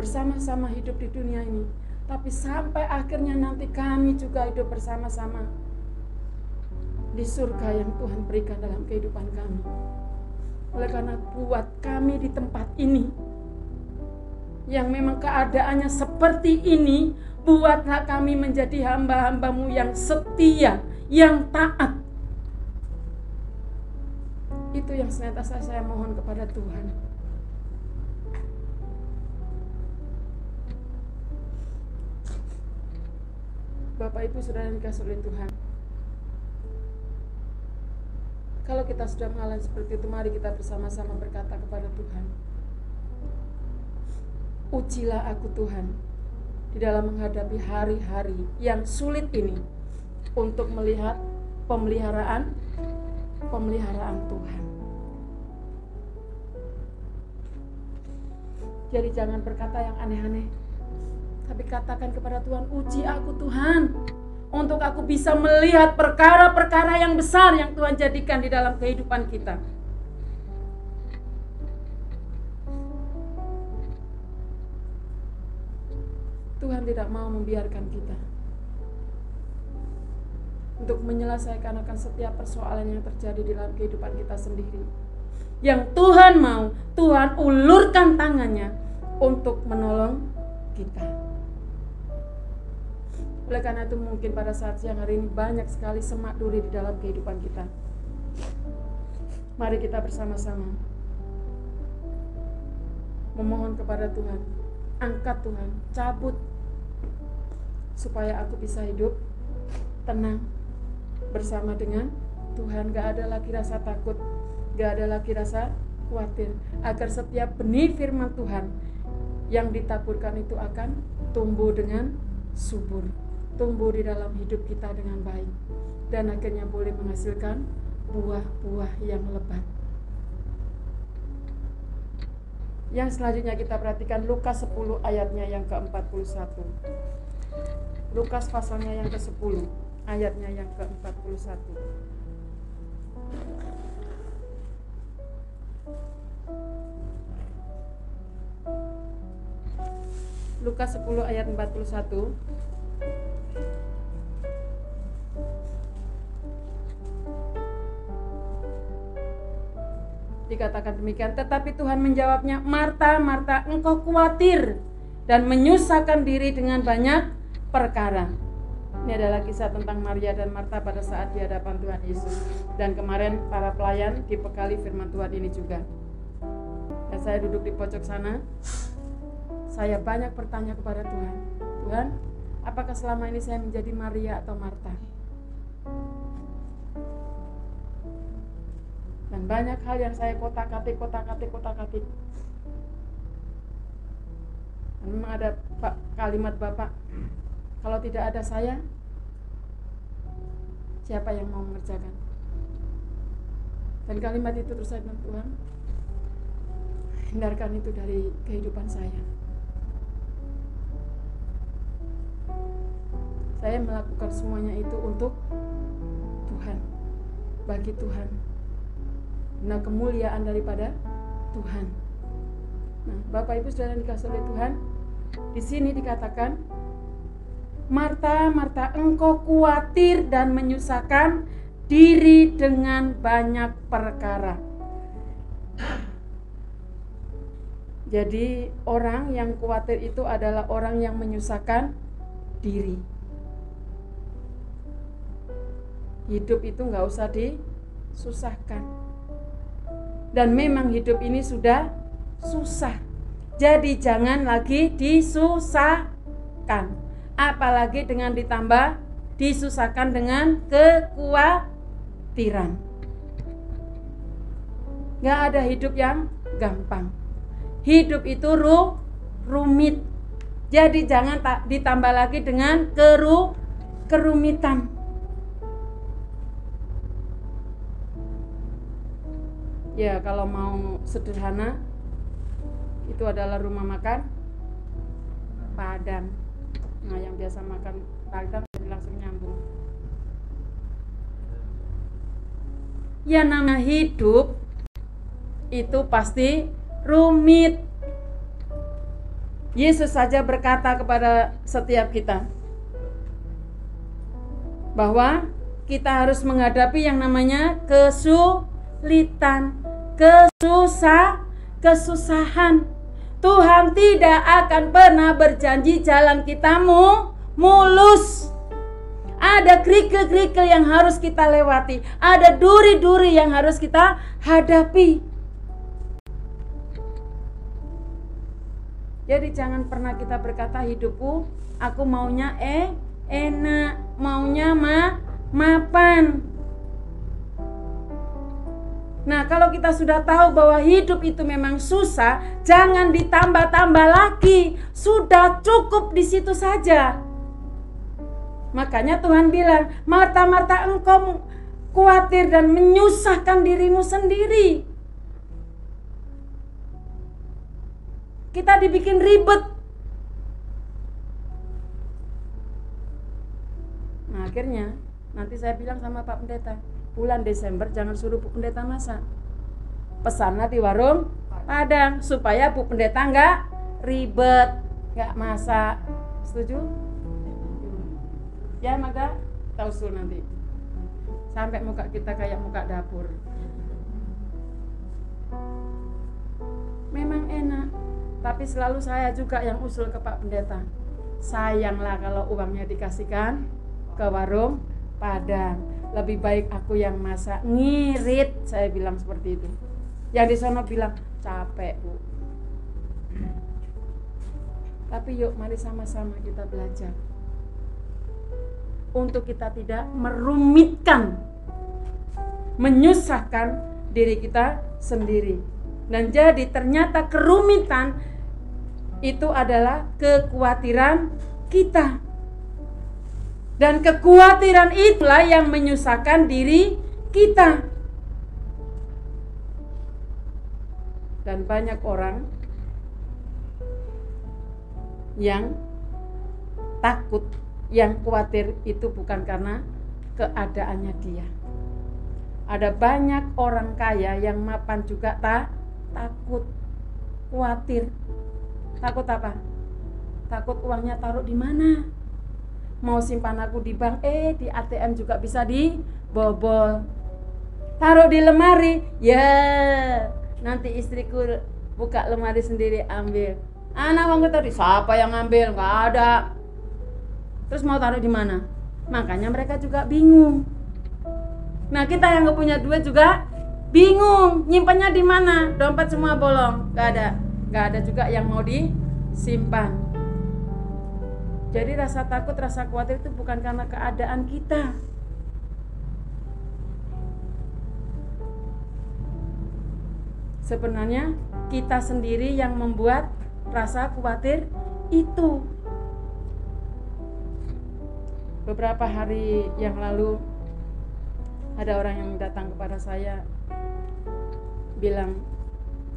bersama-sama hidup di dunia ini. Tapi sampai akhirnya nanti kami juga hidup bersama-sama di surga yang Tuhan berikan dalam kehidupan kami. Oleh karena buat kami di tempat ini, yang memang keadaannya seperti ini, buatlah kami menjadi hamba-hambamu yang setia, yang taat, itu yang senantiasa saya mohon kepada Tuhan. Bapak Ibu sudah dikasih oleh Tuhan. Kalau kita sudah mengalami seperti itu, mari kita bersama-sama berkata kepada Tuhan. Ujilah aku Tuhan di dalam menghadapi hari-hari yang sulit ini untuk melihat pemeliharaan pemeliharaan Tuhan. Jadi jangan berkata yang aneh-aneh. Tapi katakan kepada Tuhan, uji aku Tuhan. Untuk aku bisa melihat perkara-perkara yang besar yang Tuhan jadikan di dalam kehidupan kita. Tuhan tidak mau membiarkan kita untuk menyelesaikan akan setiap persoalan yang terjadi di dalam kehidupan kita sendiri. Yang Tuhan mau, Tuhan ulurkan tangannya untuk menolong kita. Oleh karena itu mungkin pada saat siang hari ini banyak sekali semak duri di dalam kehidupan kita. Mari kita bersama-sama memohon kepada Tuhan, angkat Tuhan, cabut supaya aku bisa hidup tenang, bersama dengan Tuhan. Gak ada lagi rasa takut gak ada lagi rasa khawatir. Agar setiap benih firman Tuhan yang ditaburkan itu akan tumbuh dengan subur tumbuh di dalam hidup kita dengan baik dan akhirnya boleh menghasilkan buah-buah yang lebat. Yang selanjutnya kita perhatikan Lukas 10 ayatnya yang ke-41 Lukas pasalnya yang ke-10 ayatnya yang ke-41. Lukas 10 ayat 41 Dikatakan demikian, tetapi Tuhan menjawabnya, Marta, Marta, engkau khawatir dan menyusahkan diri dengan banyak perkara. Ini adalah kisah tentang Maria dan Marta pada saat di hadapan Tuhan Yesus. Dan kemarin para pelayan dibekali firman Tuhan ini juga. Dan saya duduk di pojok sana. Saya banyak bertanya kepada Tuhan. Tuhan, apakah selama ini saya menjadi Maria atau Marta? Dan banyak hal yang saya kotak-katik, kotak-katik, kotak-katik. Memang ada kalimat Bapak kalau tidak ada saya, siapa yang mau mengerjakan? Dan kalimat itu terus saya bilang, Tuhan, hindarkan itu dari kehidupan saya. Saya melakukan semuanya itu untuk Tuhan, bagi Tuhan. Nah, kemuliaan daripada Tuhan. Nah, Bapak Ibu Saudara dikasih oleh Tuhan, di sini dikatakan Marta, Marta, engkau khawatir dan menyusahkan diri dengan banyak perkara. Jadi orang yang khawatir itu adalah orang yang menyusahkan diri. Hidup itu nggak usah disusahkan. Dan memang hidup ini sudah susah. Jadi jangan lagi disusahkan. Apalagi dengan ditambah disusahkan dengan kekhawatiran. Gak ada hidup yang gampang. Hidup itu ru, rumit. Jadi jangan tak ditambah lagi dengan keru, kerumitan. Ya, kalau mau sederhana itu adalah rumah makan Padang. Nah, yang biasa makan jadi langsung nyambung. Ya nama hidup itu pasti rumit. Yesus saja berkata kepada setiap kita bahwa kita harus menghadapi yang namanya kesulitan, kesusah, kesusahan. Tuhan tidak akan pernah berjanji jalan kita mu mulus. Ada kerikil-kerikil yang harus kita lewati, ada duri-duri yang harus kita hadapi. Jadi jangan pernah kita berkata hidupku aku maunya eh enak, maunya ma mapan. Nah, kalau kita sudah tahu bahwa hidup itu memang susah, jangan ditambah-tambah lagi. Sudah cukup di situ saja. Makanya Tuhan bilang, "Marta-Marta, engkau khawatir dan menyusahkan dirimu sendiri." Kita dibikin ribet. Nah, akhirnya nanti saya bilang sama Pak Pendeta, bulan Desember jangan suruh Bu Pendeta masak. Pesannya di warung Padang supaya Bu Pendeta nggak ribet, nggak masak. Setuju? Ya, maka kita usul nanti. Sampai muka kita kayak muka dapur. Memang enak, tapi selalu saya juga yang usul ke Pak Pendeta. Sayanglah kalau uangnya dikasihkan ke warung Padang. Lebih baik aku yang masak ngirit, saya bilang seperti itu. Yang di sana bilang capek bu. Tapi yuk mari sama-sama kita belajar untuk kita tidak merumitkan, menyusahkan diri kita sendiri. Dan jadi ternyata kerumitan itu adalah kekhawatiran kita. Dan kekhawatiran itulah yang menyusahkan diri kita. Dan banyak orang yang takut, yang khawatir itu bukan karena keadaannya dia. Ada banyak orang kaya yang mapan juga tak takut, khawatir Takut apa? Takut uangnya taruh di mana? Mau simpan aku di bank, eh di ATM juga bisa dibobol. Taruh di lemari, ya nanti istriku buka lemari sendiri ambil. Anak uangku tadi siapa yang ngambil? Gak ada. Terus mau taruh di mana? Makanya mereka juga bingung. Nah kita yang gak punya duit juga bingung nyimpannya di mana? Dompet semua bolong, gak ada nggak ada juga yang mau disimpan. Jadi rasa takut, rasa khawatir itu bukan karena keadaan kita. Sebenarnya kita sendiri yang membuat rasa khawatir itu. Beberapa hari yang lalu ada orang yang datang kepada saya bilang,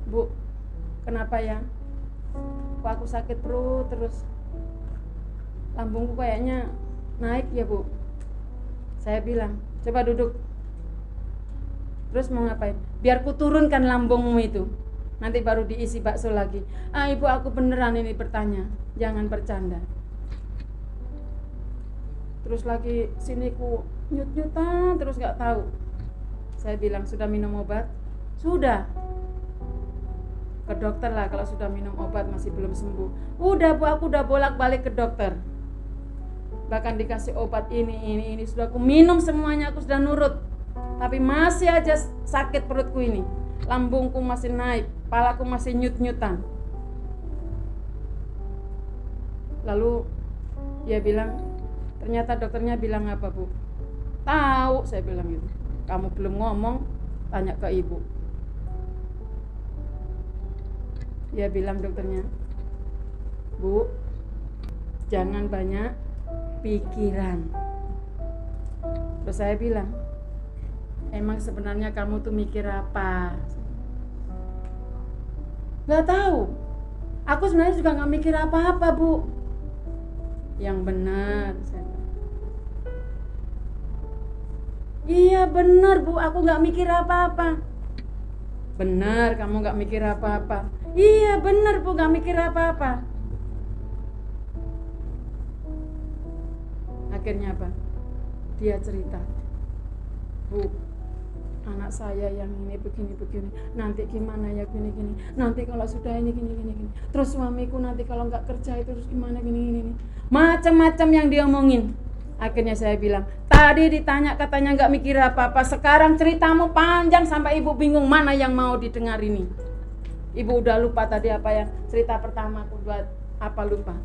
"Bu, kenapa ya kok aku sakit perut terus lambungku kayaknya naik ya bu. Saya bilang coba duduk. Terus mau ngapain? Biar ku turunkan lambungmu itu. Nanti baru diisi bakso lagi. Ah ibu aku beneran ini bertanya. Jangan bercanda. Terus lagi sini ku nyut nyutan terus nggak tahu. Saya bilang sudah minum obat? Sudah. Ke dokter lah kalau sudah minum obat masih belum sembuh. Udah bu aku udah bolak balik ke dokter bahkan dikasih obat ini ini ini sudah aku minum semuanya aku sudah nurut tapi masih aja sakit perutku ini lambungku masih naik, palaku masih nyut-nyutan. Lalu dia bilang, ternyata dokternya bilang apa bu? Tahu, saya bilang gitu. Kamu belum ngomong, tanya ke ibu. Dia bilang dokternya, bu, jangan banyak pikiran. Terus saya bilang, emang sebenarnya kamu tuh mikir apa? Gak tahu. Aku sebenarnya juga gak mikir apa-apa bu. Yang benar. Saya. Iya benar bu, aku gak mikir apa-apa. Benar, kamu gak mikir apa-apa. Iya benar bu, gak mikir apa-apa. Akhirnya apa? Dia cerita, bu, anak saya yang ini begini begini nanti gimana ya gini gini nanti kalau sudah ini gini gini gini terus suamiku nanti kalau nggak kerja itu terus gimana gini gini, gini. macam-macam yang dia omongin akhirnya saya bilang tadi ditanya katanya nggak mikir apa apa sekarang ceritamu panjang sampai ibu bingung mana yang mau didengar ini ibu udah lupa tadi apa yang cerita pertama aku buat apa lupa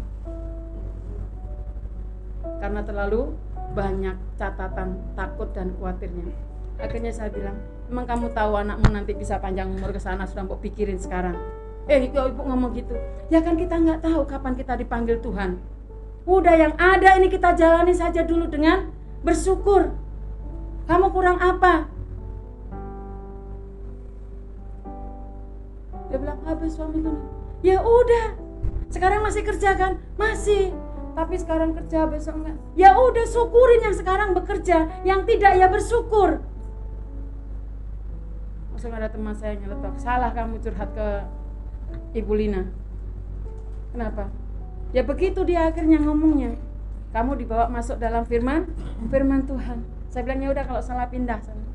karena terlalu banyak catatan takut dan khawatirnya. Akhirnya saya bilang emang kamu tahu anakmu nanti bisa panjang umur ke sana sudah mau pikirin sekarang. Eh itu ibu ngomong gitu. Ya kan kita nggak tahu kapan kita dipanggil Tuhan. Udah yang ada ini kita jalani saja dulu dengan bersyukur. Kamu kurang apa? Dia bilang apa suami kamu? Ya udah sekarang masih kerja kan? Masih tapi sekarang kerja besok enggak. Ya udah syukurin yang sekarang bekerja. Yang tidak ya bersyukur. Langsung ada teman saya nyeletok salah kamu curhat ke ibu Lina. Kenapa? Ya begitu dia akhirnya ngomongnya. Kamu dibawa masuk dalam firman firman Tuhan. Saya bilang ya udah kalau salah pindah sana.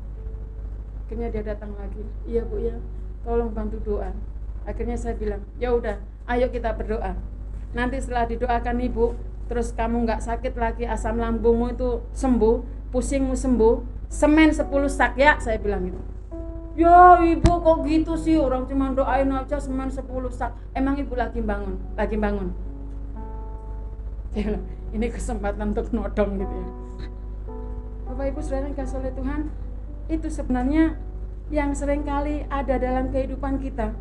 Akhirnya dia datang lagi. Iya bu ya tolong bantu doa. Akhirnya saya bilang ya udah ayo kita berdoa. Nanti setelah didoakan ibu terus kamu nggak sakit lagi asam lambungmu itu sembuh pusingmu sembuh semen 10 sak ya saya bilang gitu Ya ibu kok gitu sih orang cuma doain aja semen 10 sak. Emang ibu lagi bangun, lagi bangun. Ya, ini kesempatan untuk nodong gitu ya. Bapak Ibu Saudara yang oleh Tuhan, itu sebenarnya yang sering kali ada dalam kehidupan kita.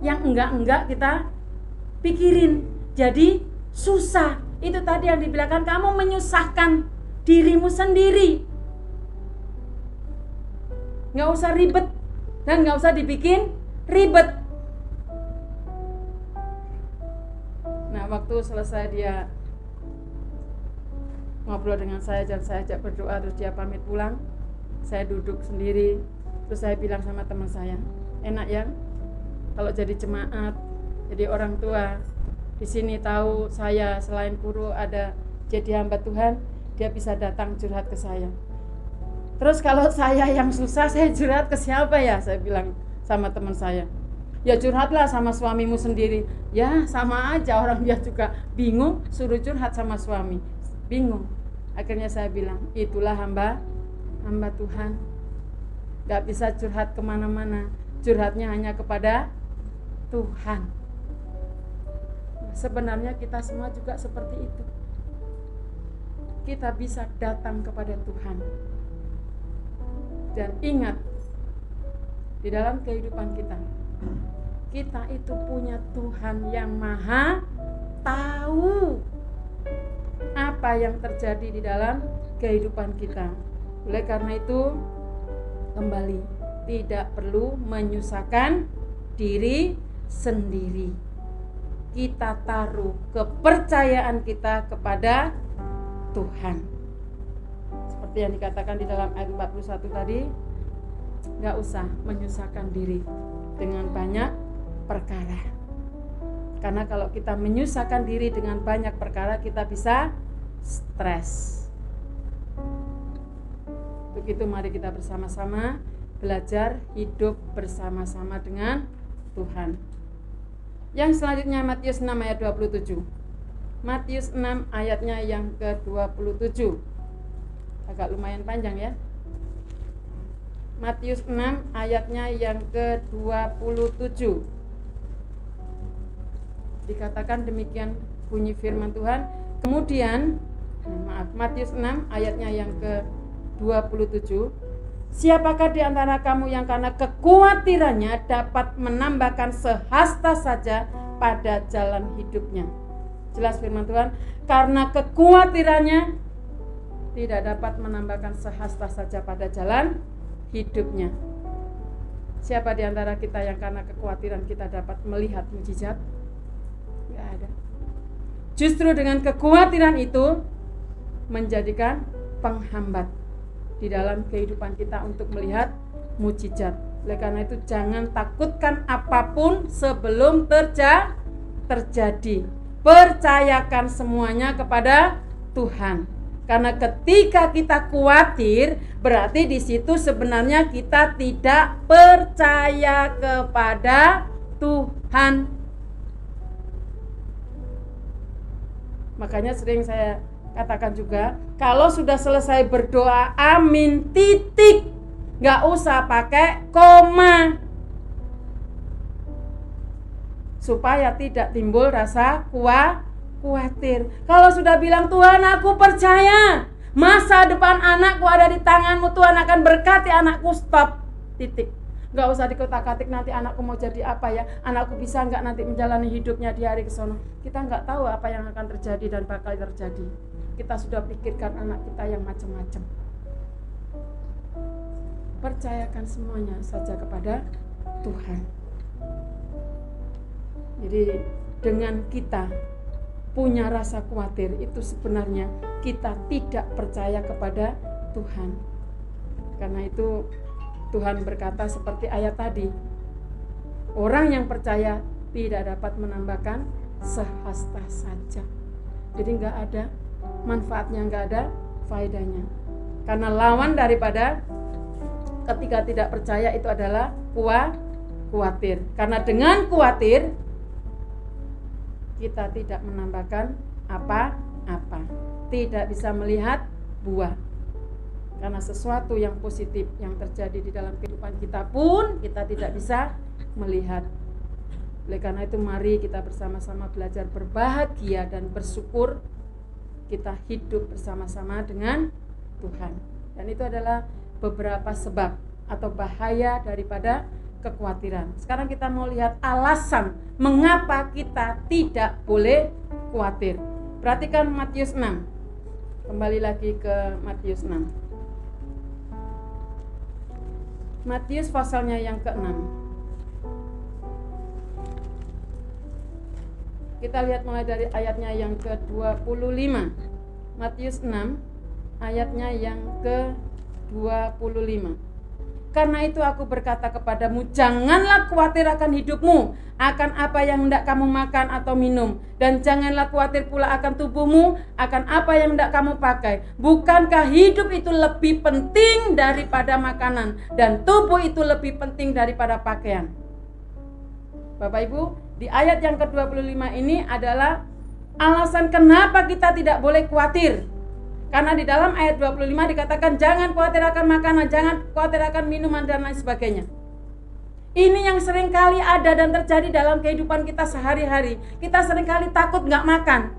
Yang enggak-enggak kita pikirin. Jadi susah. Itu tadi yang dibilangkan kamu menyusahkan dirimu sendiri nggak usah ribet dan nggak usah dibikin ribet nah waktu selesai dia ngobrol dengan saya dan saya ajak berdoa terus dia pamit pulang saya duduk sendiri terus saya bilang sama teman saya enak ya kalau jadi jemaat jadi orang tua di sini tahu saya selain guru ada jadi hamba Tuhan dia bisa datang curhat ke saya Terus kalau saya yang susah, saya curhat ke siapa ya? Saya bilang sama teman saya. Ya curhatlah sama suamimu sendiri. Ya sama aja orang dia juga bingung suruh curhat sama suami. Bingung. Akhirnya saya bilang, itulah hamba hamba Tuhan. Gak bisa curhat ke mana-mana. Curhatnya hanya kepada Tuhan. Sebenarnya kita semua juga seperti itu. Kita bisa datang kepada Tuhan. Dan ingat di dalam kehidupan kita kita itu punya Tuhan yang maha tahu apa yang terjadi di dalam kehidupan kita. Oleh karena itu kembali tidak perlu menyusahkan diri sendiri kita taruh kepercayaan kita kepada Tuhan. Seperti yang dikatakan di dalam ayat 41 tadi nggak usah menyusahkan diri dengan banyak perkara. Karena kalau kita menyusahkan diri dengan banyak perkara kita bisa stres. Begitu mari kita bersama-sama belajar hidup bersama-sama dengan Tuhan yang selanjutnya Matius 6 ayat 27 Matius 6 ayatnya yang ke-27 agak lumayan panjang ya. Matius 6 ayatnya yang ke-27 dikatakan demikian bunyi firman Tuhan. Kemudian maaf Matius 6 ayatnya yang ke-27 Siapakah di antara kamu yang karena kekhawatirannya dapat menambahkan sehasta saja pada jalan hidupnya? Jelas firman Tuhan, karena kekhawatirannya tidak dapat menambahkan sehasta saja pada jalan hidupnya. Siapa di antara kita yang karena kekhawatiran kita dapat melihat mujizat? Tidak ada. Justru dengan kekhawatiran itu menjadikan penghambat di dalam kehidupan kita untuk melihat mujizat. Oleh karena itu jangan takutkan apa pun sebelum terja terjadi. Percayakan semuanya kepada Tuhan. Karena ketika kita khawatir, berarti di situ sebenarnya kita tidak percaya kepada Tuhan. Makanya sering saya katakan juga kalau sudah selesai berdoa amin titik. Nggak usah pakai koma. Supaya tidak timbul rasa kuat khawatir. Kalau sudah bilang Tuhan aku percaya masa depan anakku ada di tanganmu Tuhan akan berkati anakku. Stop. Titik. Nggak usah dikotak-katik nanti anakku mau jadi apa ya. Anakku bisa nggak nanti menjalani hidupnya di hari kesono kita nggak tahu apa yang akan terjadi dan bakal terjadi kita sudah pikirkan anak kita yang macam-macam. Percayakan semuanya saja kepada Tuhan. Jadi dengan kita punya rasa khawatir itu sebenarnya kita tidak percaya kepada Tuhan. Karena itu Tuhan berkata seperti ayat tadi. Orang yang percaya tidak dapat menambahkan sehasta saja. Jadi nggak ada manfaatnya nggak ada faedahnya. Karena lawan daripada ketika tidak percaya itu adalah kuah khawatir karena dengan khawatir kita tidak menambahkan apa-apa. Tidak bisa melihat buah. Karena sesuatu yang positif yang terjadi di dalam kehidupan kita pun kita tidak bisa melihat. Oleh karena itu mari kita bersama-sama belajar berbahagia dan bersyukur kita hidup bersama-sama dengan Tuhan. Dan itu adalah beberapa sebab atau bahaya daripada kekhawatiran. Sekarang kita mau lihat alasan mengapa kita tidak boleh khawatir. Perhatikan Matius 6. Kembali lagi ke Matius 6. Matius pasalnya yang ke-6. Kita lihat mulai dari ayatnya yang ke-25. Matius 6 ayatnya yang ke-25. Karena itu aku berkata kepadamu, janganlah khawatir akan hidupmu, akan apa yang hendak kamu makan atau minum, dan janganlah khawatir pula akan tubuhmu, akan apa yang hendak kamu pakai. Bukankah hidup itu lebih penting daripada makanan, dan tubuh itu lebih penting daripada pakaian? Bapak Ibu, di ayat yang ke-25 ini adalah alasan kenapa kita tidak boleh khawatir. Karena di dalam ayat 25 dikatakan jangan khawatir akan makanan, jangan khawatir akan minuman dan lain sebagainya. Ini yang sering kali ada dan terjadi dalam kehidupan kita sehari-hari. Kita sering kali takut nggak makan.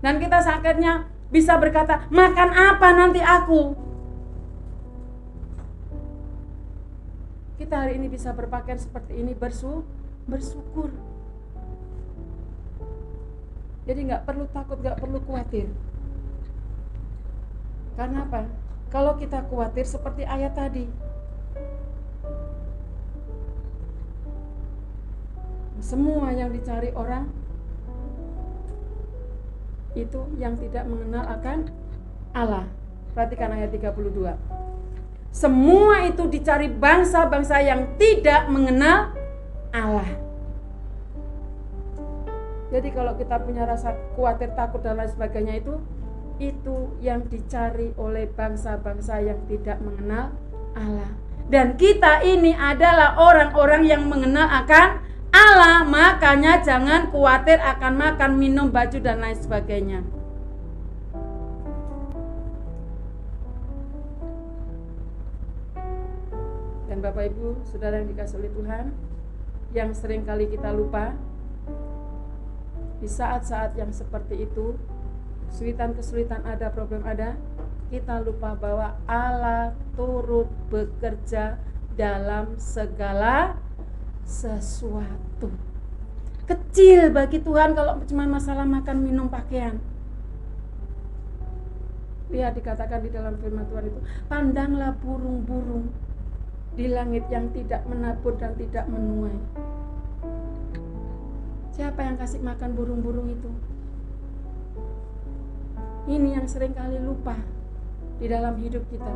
Dan kita akhirnya bisa berkata, makan apa nanti aku? Kita hari ini bisa berpakaian seperti ini bersu bersyukur. Jadi nggak perlu takut, nggak perlu khawatir. Karena apa? Kalau kita khawatir seperti ayat tadi, semua yang dicari orang itu yang tidak mengenal akan Allah. Perhatikan ayat 32. Semua itu dicari bangsa-bangsa yang tidak mengenal Allah. Jadi kalau kita punya rasa khawatir, takut dan lain sebagainya itu itu yang dicari oleh bangsa-bangsa yang tidak mengenal Allah. Dan kita ini adalah orang-orang yang mengenal akan Allah, makanya jangan khawatir akan makan, minum, baju dan lain sebagainya. Dan Bapak Ibu, Saudara yang dikasih oleh Tuhan, yang sering kali kita lupa di saat-saat yang seperti itu, kesulitan-kesulitan ada, problem ada, kita lupa bahwa Allah turut bekerja dalam segala sesuatu. Kecil bagi Tuhan kalau cuma masalah makan, minum, pakaian. Lihat dikatakan di dalam firman Tuhan itu, pandanglah burung-burung di langit yang tidak menabur dan tidak menuai. Siapa yang kasih makan burung-burung itu? Ini yang sering kali lupa di dalam hidup kita.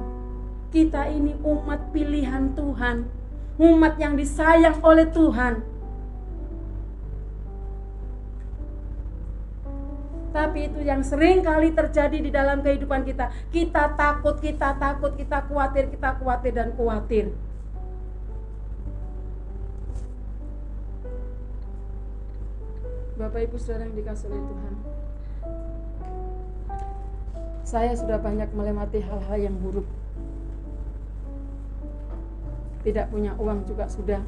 Kita ini umat pilihan Tuhan, umat yang disayang oleh Tuhan. Tapi itu yang sering kali terjadi di dalam kehidupan kita. Kita takut, kita takut, kita khawatir, kita khawatir dan khawatir. Bapak Ibu Saudara yang dikasih oleh Tuhan. Saya sudah banyak melewati hal-hal yang buruk. Tidak punya uang juga sudah.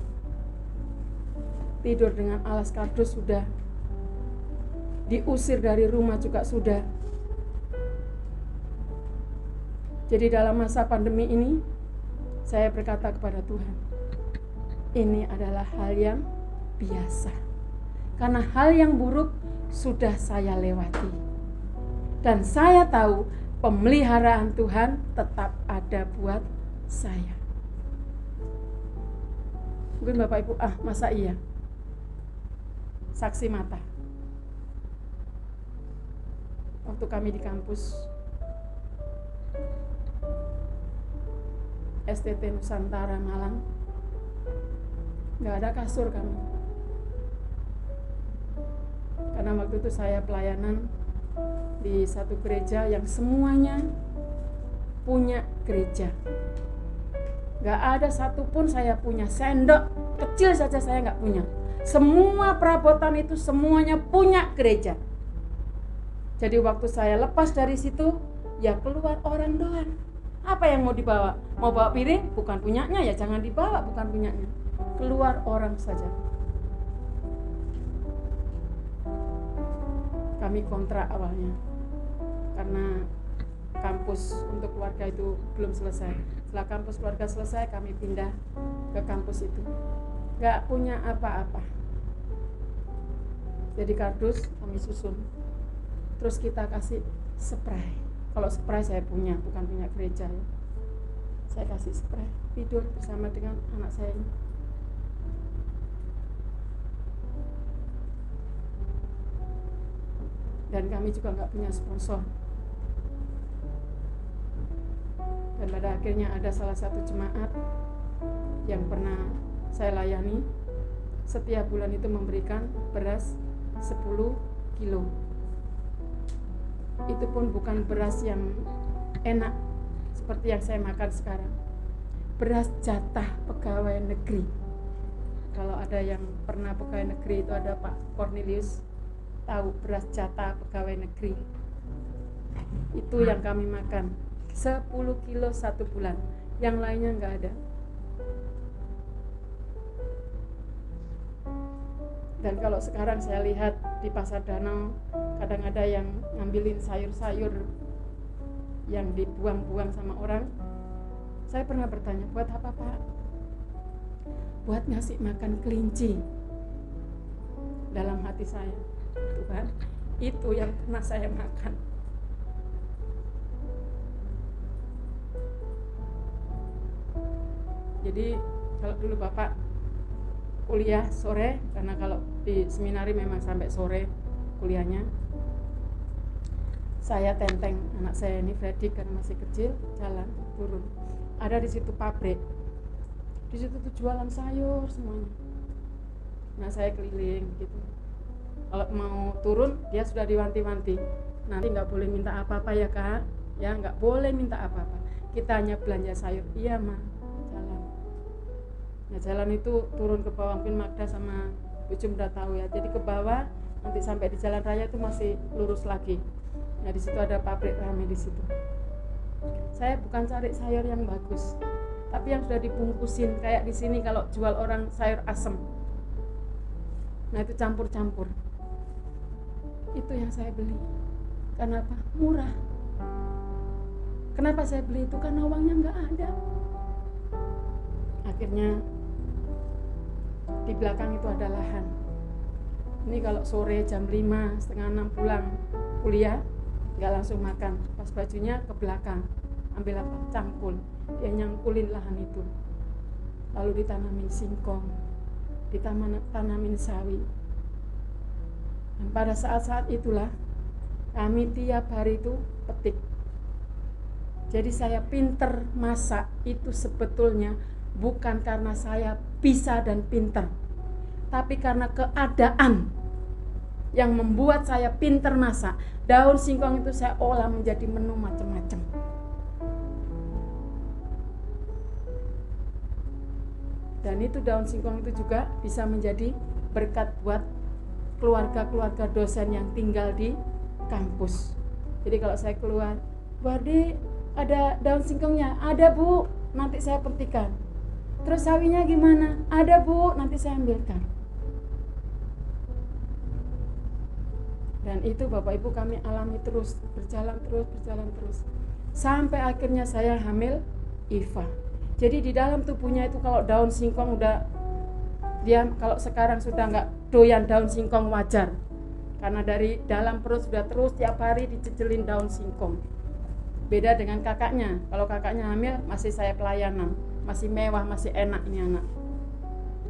Tidur dengan alas kardus sudah. Diusir dari rumah juga sudah. Jadi dalam masa pandemi ini saya berkata kepada Tuhan, ini adalah hal yang biasa. Karena hal yang buruk sudah saya lewati dan saya tahu pemeliharaan Tuhan tetap ada buat saya. Mungkin Bapak Ibu, ah masa iya? Saksi mata. Waktu kami di kampus STT Nusantara Malang, nggak ada kasur kami. Karena waktu itu saya pelayanan di satu gereja yang semuanya punya gereja. Gak ada satupun saya punya sendok kecil saja saya nggak punya. Semua perabotan itu semuanya punya gereja. Jadi waktu saya lepas dari situ, ya keluar orang doang. Apa yang mau dibawa? Mau bawa piring? Bukan punyanya ya jangan dibawa, bukan punyanya. Keluar orang saja. Kami kontrak awalnya karena kampus untuk keluarga itu belum selesai. Setelah kampus keluarga selesai, kami pindah ke kampus itu. Gak punya apa-apa. Jadi kardus kami susun. Terus kita kasih spray. Kalau spray saya punya, bukan punya gereja ya. Saya kasih spray, tidur bersama dengan anak saya ini. Dan kami juga nggak punya sponsor. Dan pada akhirnya ada salah satu jemaat yang pernah saya layani. Setiap bulan itu memberikan beras 10 kilo. Itu pun bukan beras yang enak seperti yang saya makan sekarang. Beras jatah pegawai negeri. Kalau ada yang pernah pegawai negeri itu ada Pak Cornelius tahu beras jatah pegawai negeri. Itu yang kami makan. 10 kilo satu bulan. Yang lainnya nggak ada. Dan kalau sekarang saya lihat di pasar danau kadang ada yang ngambilin sayur-sayur yang dibuang-buang sama orang. Saya pernah bertanya buat apa pak? Buat ngasih makan kelinci dalam hati saya Tuhan itu yang pernah saya makan. Jadi kalau dulu bapak kuliah sore karena kalau di seminari memang sampai sore kuliahnya. Saya tenteng anak saya ini Freddy karena masih kecil jalan turun. Ada di situ pabrik. Di situ tuh jualan sayur semuanya. Nah saya keliling gitu kalau mau turun dia sudah diwanti-wanti. Nanti nggak boleh minta apa-apa ya kak. Ya nggak boleh minta apa-apa. Kita hanya belanja sayur. Iya mah nah jalan itu turun ke bawah mungkin Magda sama Ujum udah tahu ya. Jadi ke bawah nanti sampai di jalan raya itu masih lurus lagi. Nah di situ ada pabrik rame di situ. Saya bukan cari sayur yang bagus tapi yang sudah dibungkusin. Kayak di sini kalau jual orang sayur asem. Nah itu campur-campur itu yang saya beli. Karena apa? Murah. Kenapa saya beli itu? Karena uangnya nggak ada. Akhirnya di belakang itu ada lahan. Ini kalau sore jam 5 setengah 6 pulang kuliah nggak langsung makan. Pas bajunya ke belakang ambil apa? Cangkul. Dia nyangkulin lahan itu. Lalu ditanamin singkong ditanamin sawi dan pada saat-saat itulah kami tiap hari itu petik jadi saya pinter masak itu sebetulnya bukan karena saya bisa dan pinter tapi karena keadaan yang membuat saya pinter masak. Daun singkong itu saya olah menjadi menu macam-macam. Dan itu daun singkong itu juga bisa menjadi berkat buat keluarga-keluarga dosen yang tinggal di kampus. Jadi kalau saya keluar, Bu ada daun singkongnya? Ada Bu, nanti saya petikan. Terus sawinya gimana? Ada Bu, nanti saya ambilkan. dan itu Bapak Ibu kami alami terus berjalan terus berjalan terus sampai akhirnya saya hamil Iva jadi di dalam tubuhnya itu kalau daun singkong udah dia kalau sekarang sudah nggak doyan daun singkong wajar. Karena dari dalam perut sudah terus tiap hari dicecelin daun singkong. Beda dengan kakaknya. Kalau kakaknya hamil masih saya pelayanan. Masih mewah masih enak ini anak.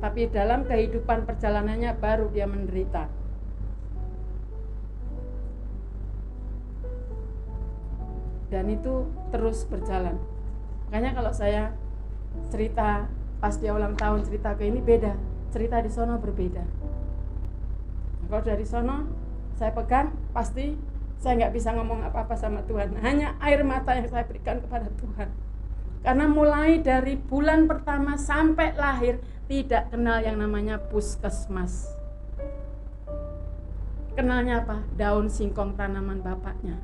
Tapi dalam kehidupan perjalanannya baru dia menderita. Dan itu terus berjalan. Makanya kalau saya cerita pas dia ulang tahun cerita ke ini beda cerita di sono berbeda. Kalau dari sono saya pegang pasti saya nggak bisa ngomong apa-apa sama Tuhan. Hanya air mata yang saya berikan kepada Tuhan. Karena mulai dari bulan pertama sampai lahir tidak kenal yang namanya puskesmas. Kenalnya apa? Daun singkong tanaman bapaknya.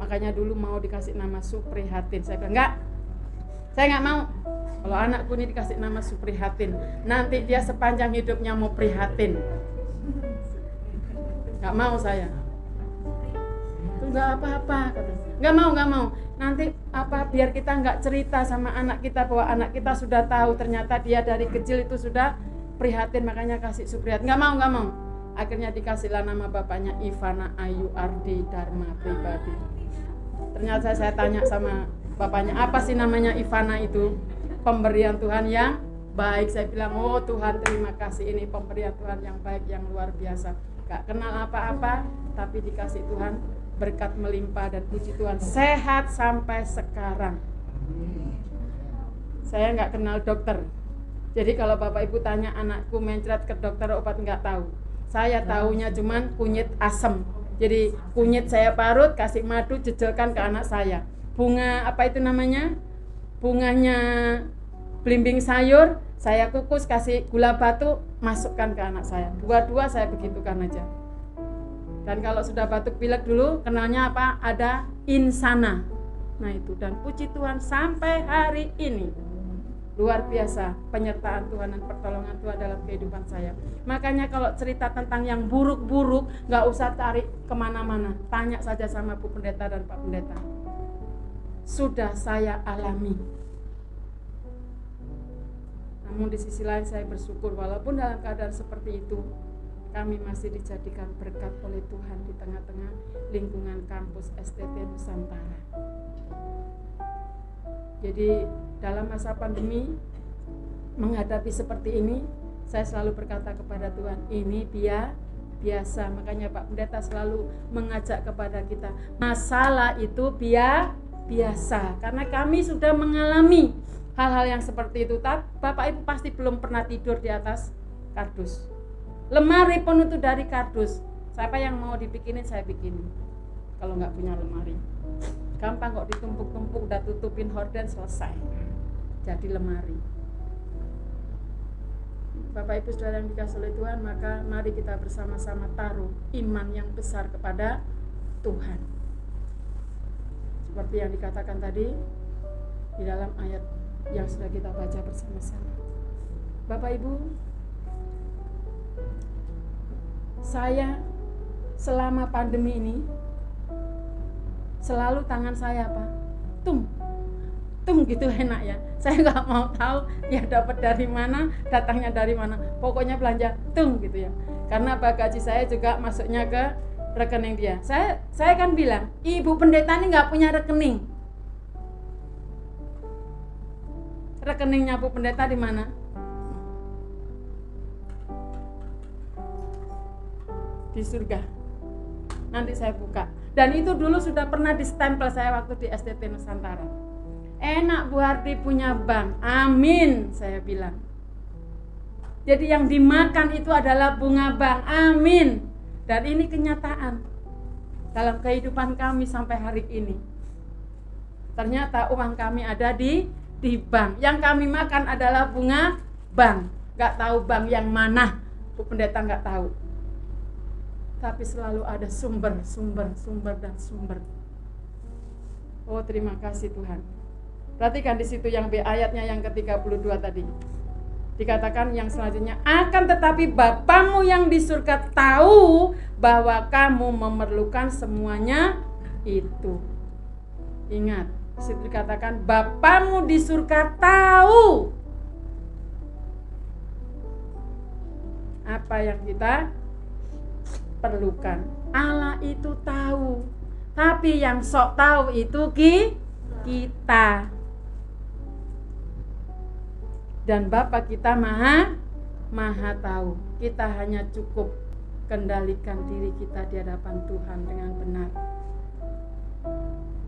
Makanya dulu mau dikasih nama Suprihatin. Saya bilang enggak saya nggak mau. Kalau anakku ini dikasih nama Suprihatin nanti dia sepanjang hidupnya mau prihatin. Nggak mau saya. Itu nggak apa-apa nggak mau nggak mau. Nanti apa biar kita nggak cerita sama anak kita bahwa anak kita sudah tahu ternyata dia dari kecil itu sudah prihatin makanya kasih Suprihatin nggak mau nggak mau. Akhirnya dikasihlah nama bapaknya Ivana Ayu Ardi Dharma pribadi. Ternyata saya tanya sama bapaknya apa sih namanya Ivana itu? Pemberian Tuhan yang baik. Saya bilang oh Tuhan terima kasih. Ini pemberian Tuhan yang baik yang luar biasa. Gak kenal apa-apa tapi dikasih Tuhan berkat melimpah dan puji Tuhan. Sehat sampai sekarang. Saya nggak kenal dokter. Jadi kalau bapak ibu tanya anakku mencret ke dokter obat nggak tahu. Saya tahunya cuman kunyit asam jadi kunyit saya parut, kasih madu, jejelkan ke anak saya. Bunga apa itu namanya? Bunganya belimbing sayur, saya kukus kasih gula batu, masukkan ke anak saya. Dua-dua saya begitukan aja. Dan kalau sudah batuk pilek dulu, kenalnya apa? Ada insana. Nah itu dan puji Tuhan sampai hari ini luar biasa penyertaan Tuhan dan pertolongan Tuhan dalam kehidupan saya. Makanya kalau cerita tentang yang buruk-buruk, nggak usah cari ke mana-mana, tanya saja sama Bu Pendeta dan Pak Pendeta. Sudah saya alami. Namun di sisi lain saya bersyukur walaupun dalam keadaan seperti itu, kami masih dijadikan berkat oleh Tuhan di tengah-tengah lingkungan kampus STT Nusantara. Jadi dalam masa pandemi menghadapi seperti ini, saya selalu berkata kepada Tuhan, ini dia biasa. Makanya Pak Pendeta selalu mengajak kepada kita, masalah itu biar biasa. Karena kami sudah mengalami hal-hal yang seperti itu. Bapak Ibu pasti belum pernah tidur di atas kardus. Lemari pun itu dari kardus. Siapa yang mau dibikinin saya bikinin. Kalau nggak punya lemari gampang kok ditumpuk-tumpuk udah tutupin horden selesai jadi lemari Bapak Ibu Saudara yang dikasih oleh Tuhan maka mari kita bersama-sama taruh iman yang besar kepada Tuhan seperti yang dikatakan tadi di dalam ayat yang sudah kita baca bersama-sama. Bapak Ibu, saya selama pandemi ini selalu tangan saya apa? Tung, tung gitu enak ya. Saya nggak mau tahu ya dapat dari mana, datangnya dari mana. Pokoknya belanja tung gitu ya. Karena gaji saya juga masuknya ke rekening dia. Saya saya kan bilang, ibu pendeta ini nggak punya rekening. Rekeningnya bu pendeta di mana? Di surga. Nanti saya buka. Dan itu dulu sudah pernah distempel saya waktu di SDT Nusantara. Enak Bu Hardi punya bank. Amin, saya bilang. Jadi yang dimakan itu adalah bunga bank. Amin. Dan ini kenyataan dalam kehidupan kami sampai hari ini. Ternyata uang kami ada di di bank. Yang kami makan adalah bunga bank. Gak tahu bank yang mana. Bu pendeta gak tahu. Tapi selalu ada sumber, sumber, sumber dan sumber. Oh terima kasih Tuhan. Perhatikan di situ yang B ayatnya yang ke-32 tadi. Dikatakan yang selanjutnya akan tetapi Bapamu yang di surga tahu bahwa kamu memerlukan semuanya itu. Ingat, situ dikatakan Bapamu di surga tahu apa yang kita perlukan. Allah itu tahu. Tapi yang sok tahu itu ki kita dan Bapak kita maha maha tahu. Kita hanya cukup kendalikan diri kita di hadapan Tuhan dengan benar.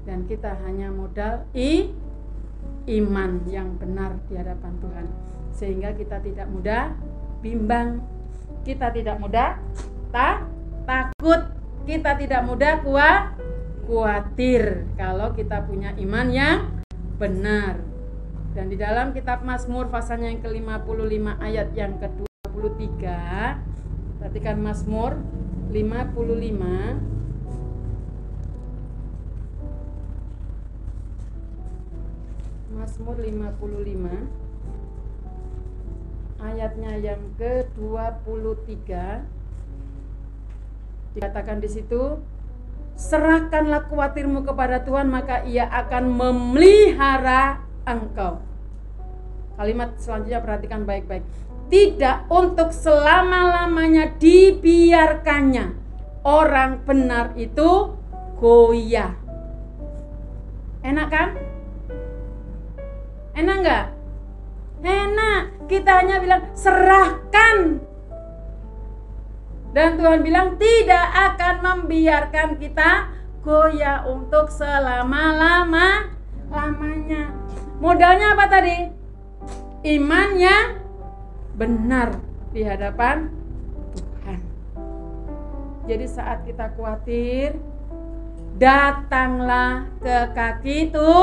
Dan kita hanya modal i iman yang benar di hadapan Tuhan. Sehingga kita tidak mudah bimbang. Kita tidak mudah tak takut. Kita tidak mudah kuat khawatir kalau kita punya iman yang benar. Dan di dalam kitab Mazmur pasalnya yang ke-55 ayat yang ke-23 Perhatikan Mazmur 55 Mazmur 55 ayatnya yang ke-23 dikatakan di situ serahkanlah khawatirmu kepada Tuhan maka ia akan memelihara engkau. Kalimat selanjutnya perhatikan baik-baik. Tidak untuk selama-lamanya dibiarkannya orang benar itu goyah. Enak kan? Enak nggak? Enak. Kita hanya bilang serahkan. Dan Tuhan bilang tidak akan membiarkan kita goyah untuk selama-lama lamanya. Modalnya apa tadi? Iman yang benar di hadapan Tuhan. Jadi saat kita khawatir, datanglah ke kaki itu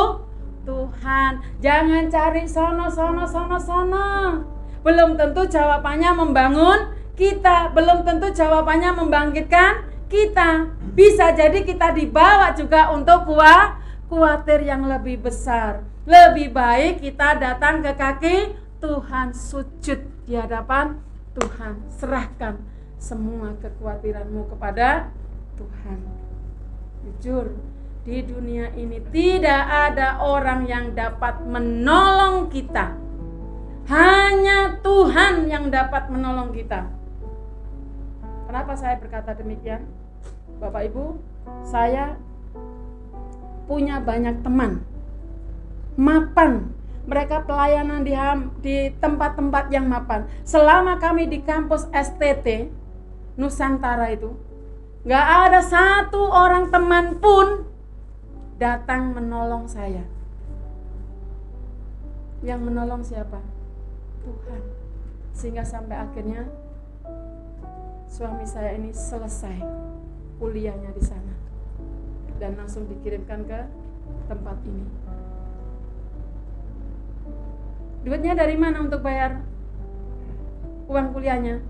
Tuhan. Jangan cari sono sono sono sono. Belum tentu jawabannya membangun kita, belum tentu jawabannya membangkitkan kita. Bisa jadi kita dibawa juga untuk kuat khawatir yang lebih besar. Lebih baik kita datang ke kaki Tuhan sujud di hadapan Tuhan. Serahkan semua kekhawatiranmu kepada Tuhan. Jujur, di dunia ini tidak ada orang yang dapat menolong kita. Hanya Tuhan yang dapat menolong kita. Kenapa saya berkata demikian? Bapak Ibu, saya punya banyak teman mapan. Mereka pelayanan di tempat-tempat yang mapan. Selama kami di kampus STT Nusantara itu nggak ada satu orang teman pun datang menolong saya. Yang menolong siapa? Tuhan. Sehingga sampai akhirnya suami saya ini selesai kuliahnya di sana. Dan langsung dikirimkan ke tempat ini. Duitnya dari mana untuk bayar uang kuliahnya?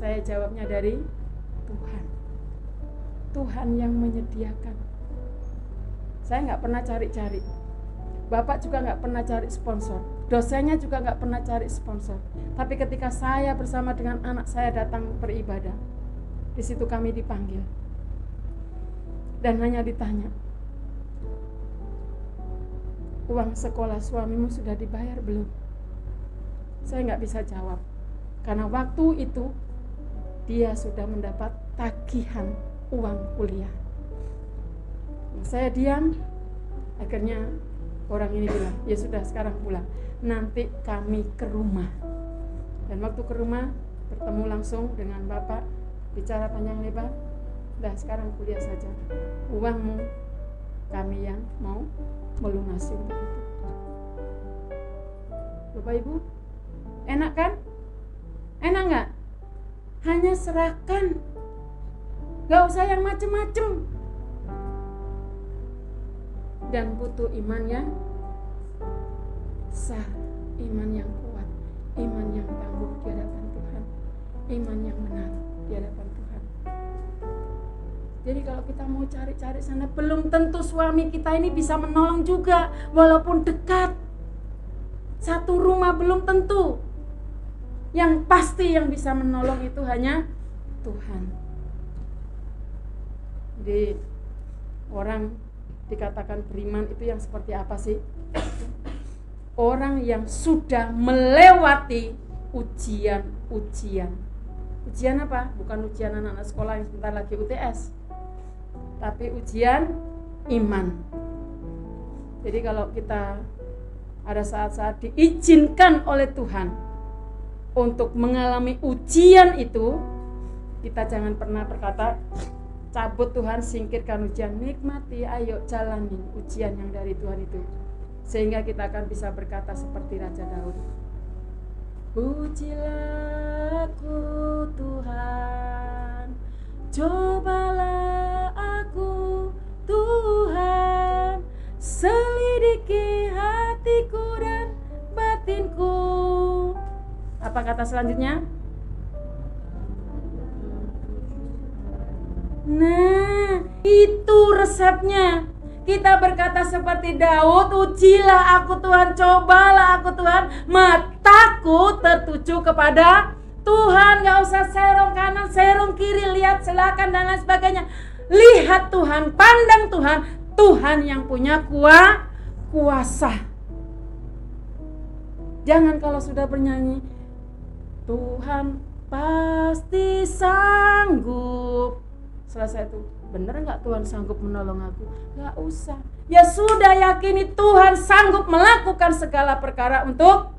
Saya jawabnya dari Tuhan. Tuhan yang menyediakan. Saya nggak pernah cari-cari. Bapak juga nggak pernah cari sponsor, dosennya juga nggak pernah cari sponsor. Tapi ketika saya bersama dengan anak saya datang beribadah, di situ kami dipanggil dan hanya ditanya, uang sekolah suamimu sudah dibayar belum? Saya nggak bisa jawab. Karena waktu itu dia sudah mendapat tagihan uang kuliah. Saya diam, akhirnya orang ini bilang ya sudah sekarang pulang. Nanti kami ke rumah. Dan waktu ke rumah bertemu langsung dengan bapak bicara panjang lebar dah sekarang kuliah saja. Uangmu kami yang mau melunasi. Itu bapak ibu enak kan? Enak nggak? Hanya serahkan. Gak usah yang macem-macem. Dan butuh iman yang sah, iman yang kuat, iman yang tangguh di hadapan Tuhan, iman yang benar di hadapan. Jadi kalau kita mau cari-cari sana, belum tentu suami kita ini bisa menolong juga, walaupun dekat. Satu rumah belum tentu. Yang pasti yang bisa menolong itu hanya Tuhan. Jadi orang dikatakan beriman itu yang seperti apa sih? Orang yang sudah melewati ujian-ujian. Ujian apa? Bukan ujian anak-anak sekolah yang sebentar lagi UTS. Tapi ujian iman. Jadi kalau kita ada saat-saat diizinkan oleh Tuhan untuk mengalami ujian itu, kita jangan pernah berkata, cabut Tuhan singkirkan ujian. Nikmati ayo jalani ujian yang dari Tuhan itu sehingga kita akan bisa berkata seperti Raja Daud. Pujilah aku Tuhan Cobalah aku Tuhan Selidiki hatiku dan batinku Apa kata selanjutnya? Nah, itu resepnya. Kita berkata seperti Daud, ujilah aku Tuhan, cobalah aku Tuhan, mataku tertuju kepada Tuhan, gak usah serong kanan, serong kiri, lihat silakan dan lain sebagainya. Lihat Tuhan, pandang Tuhan, Tuhan yang punya kuah, kuasa. Jangan kalau sudah bernyanyi, Tuhan pasti sanggup selesai itu bener nggak Tuhan sanggup menolong aku nggak usah ya sudah yakini Tuhan sanggup melakukan segala perkara untuk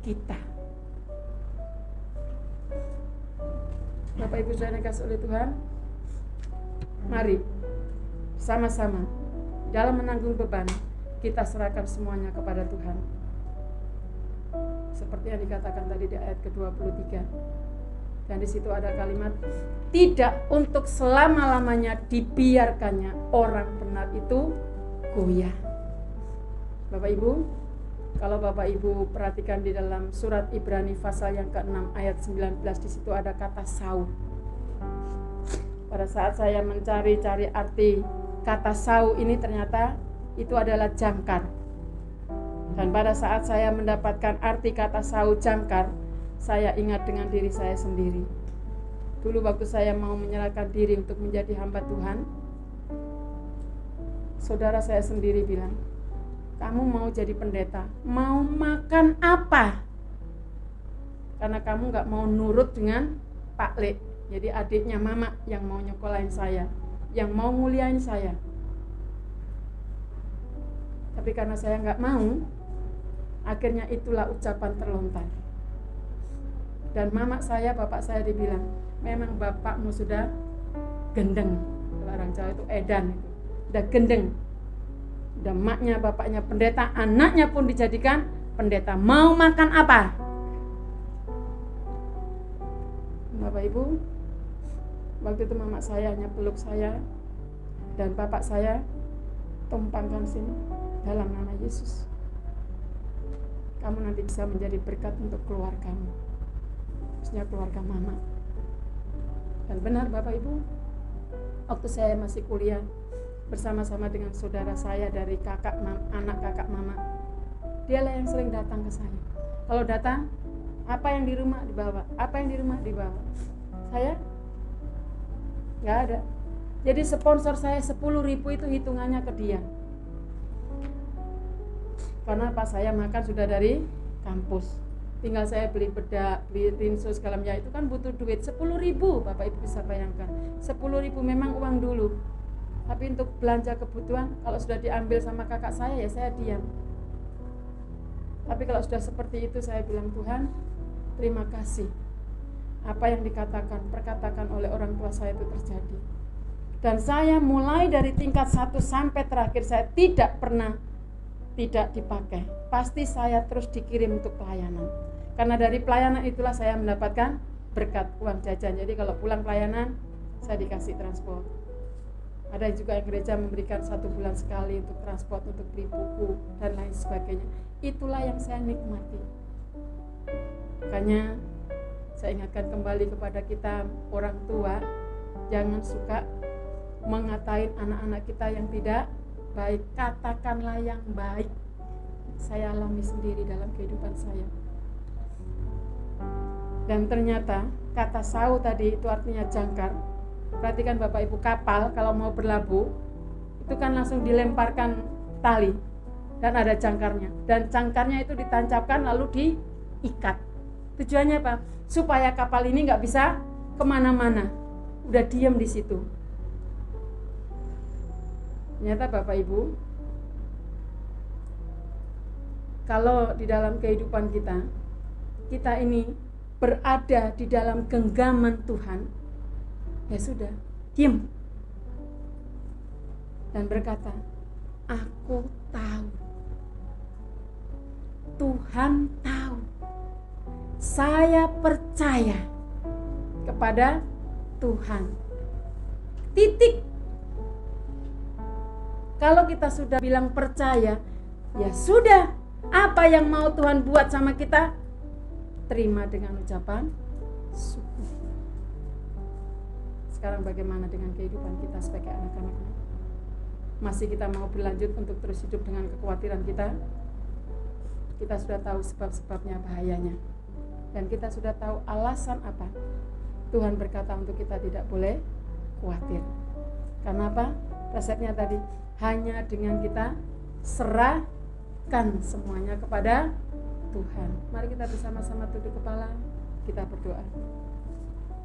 kita Bapak Ibu saya kasih oleh Tuhan mari sama-sama dalam menanggung beban kita serahkan semuanya kepada Tuhan seperti yang dikatakan tadi di ayat ke-23 dan di situ ada kalimat tidak untuk selama-lamanya dibiarkannya orang benar itu goyah. Bapak Ibu, kalau Bapak Ibu perhatikan di dalam surat Ibrani pasal yang ke-6 ayat 19 di situ ada kata sau. Pada saat saya mencari-cari arti kata sau ini ternyata itu adalah jangkar. Dan pada saat saya mendapatkan arti kata sau jangkar, saya ingat dengan diri saya sendiri. Dulu waktu saya mau menyerahkan diri untuk menjadi hamba Tuhan, saudara saya sendiri bilang, kamu mau jadi pendeta, mau makan apa? Karena kamu nggak mau nurut dengan Pak Le, jadi adiknya mama yang mau nyokolain saya, yang mau nguliain saya. Tapi karena saya nggak mau, akhirnya itulah ucapan terlontar. Dan mama saya bapak saya dibilang memang bapakmu sudah gendeng. Orang Jawa itu edan. Itu udah gendeng udah maknya bapaknya pendeta anaknya pun dijadikan pendeta. Mau makan apa? Bapak Ibu waktu itu mama saya hanya peluk saya dan bapak saya tumpangkan sini dalam nama Yesus. Kamu nanti bisa menjadi berkat untuk keluargamu. Khususnya keluarga mama. Dan benar Bapak Ibu, waktu saya masih kuliah, bersama-sama dengan saudara saya dari kakak anak kakak mama. Dialah yang sering datang ke saya. Kalau datang, apa yang di rumah dibawa, apa yang di rumah dibawa. Saya nggak ada. Jadi sponsor saya 10 ribu itu hitungannya ke dia. Karena pas saya makan sudah dari kampus tinggal saya beli bedak, beli rinso segala macam itu kan butuh duit 10 ribu Bapak Ibu bisa bayangkan 10 ribu memang uang dulu tapi untuk belanja kebutuhan kalau sudah diambil sama kakak saya ya saya diam tapi kalau sudah seperti itu saya bilang Tuhan terima kasih apa yang dikatakan perkatakan oleh orang tua saya itu terjadi dan saya mulai dari tingkat satu sampai terakhir saya tidak pernah tidak dipakai pasti saya terus dikirim untuk pelayanan karena dari pelayanan itulah saya mendapatkan berkat uang jajan. Jadi kalau pulang pelayanan, saya dikasih transport. Ada juga yang gereja memberikan satu bulan sekali untuk transport, untuk beli buku, dan lain sebagainya. Itulah yang saya nikmati. Makanya saya ingatkan kembali kepada kita orang tua, jangan suka mengatain anak-anak kita yang tidak baik. Katakanlah yang baik. Saya alami sendiri dalam kehidupan saya. Dan ternyata kata sau tadi itu artinya jangkar. Perhatikan Bapak Ibu kapal kalau mau berlabuh itu kan langsung dilemparkan tali dan ada jangkarnya. Dan jangkarnya itu ditancapkan lalu diikat. Tujuannya apa? Supaya kapal ini nggak bisa ke mana-mana. Udah diem di situ. Ternyata Bapak Ibu, kalau di dalam kehidupan kita, kita ini berada di dalam genggaman Tuhan, ya sudah, diam. Dan berkata, aku tahu. Tuhan tahu. Saya percaya kepada Tuhan. Titik. Kalau kita sudah bilang percaya, ya sudah. Apa yang mau Tuhan buat sama kita, terima dengan ucapan syukur. Sekarang bagaimana dengan kehidupan kita sebagai anak-anak? Masih kita mau berlanjut untuk terus hidup dengan kekhawatiran kita? Kita sudah tahu sebab-sebabnya bahayanya. Dan kita sudah tahu alasan apa Tuhan berkata untuk kita tidak boleh khawatir. Karena apa? Resepnya tadi hanya dengan kita serahkan semuanya kepada Tuhan. Mari kita bersama-sama tunduk kepala, kita berdoa.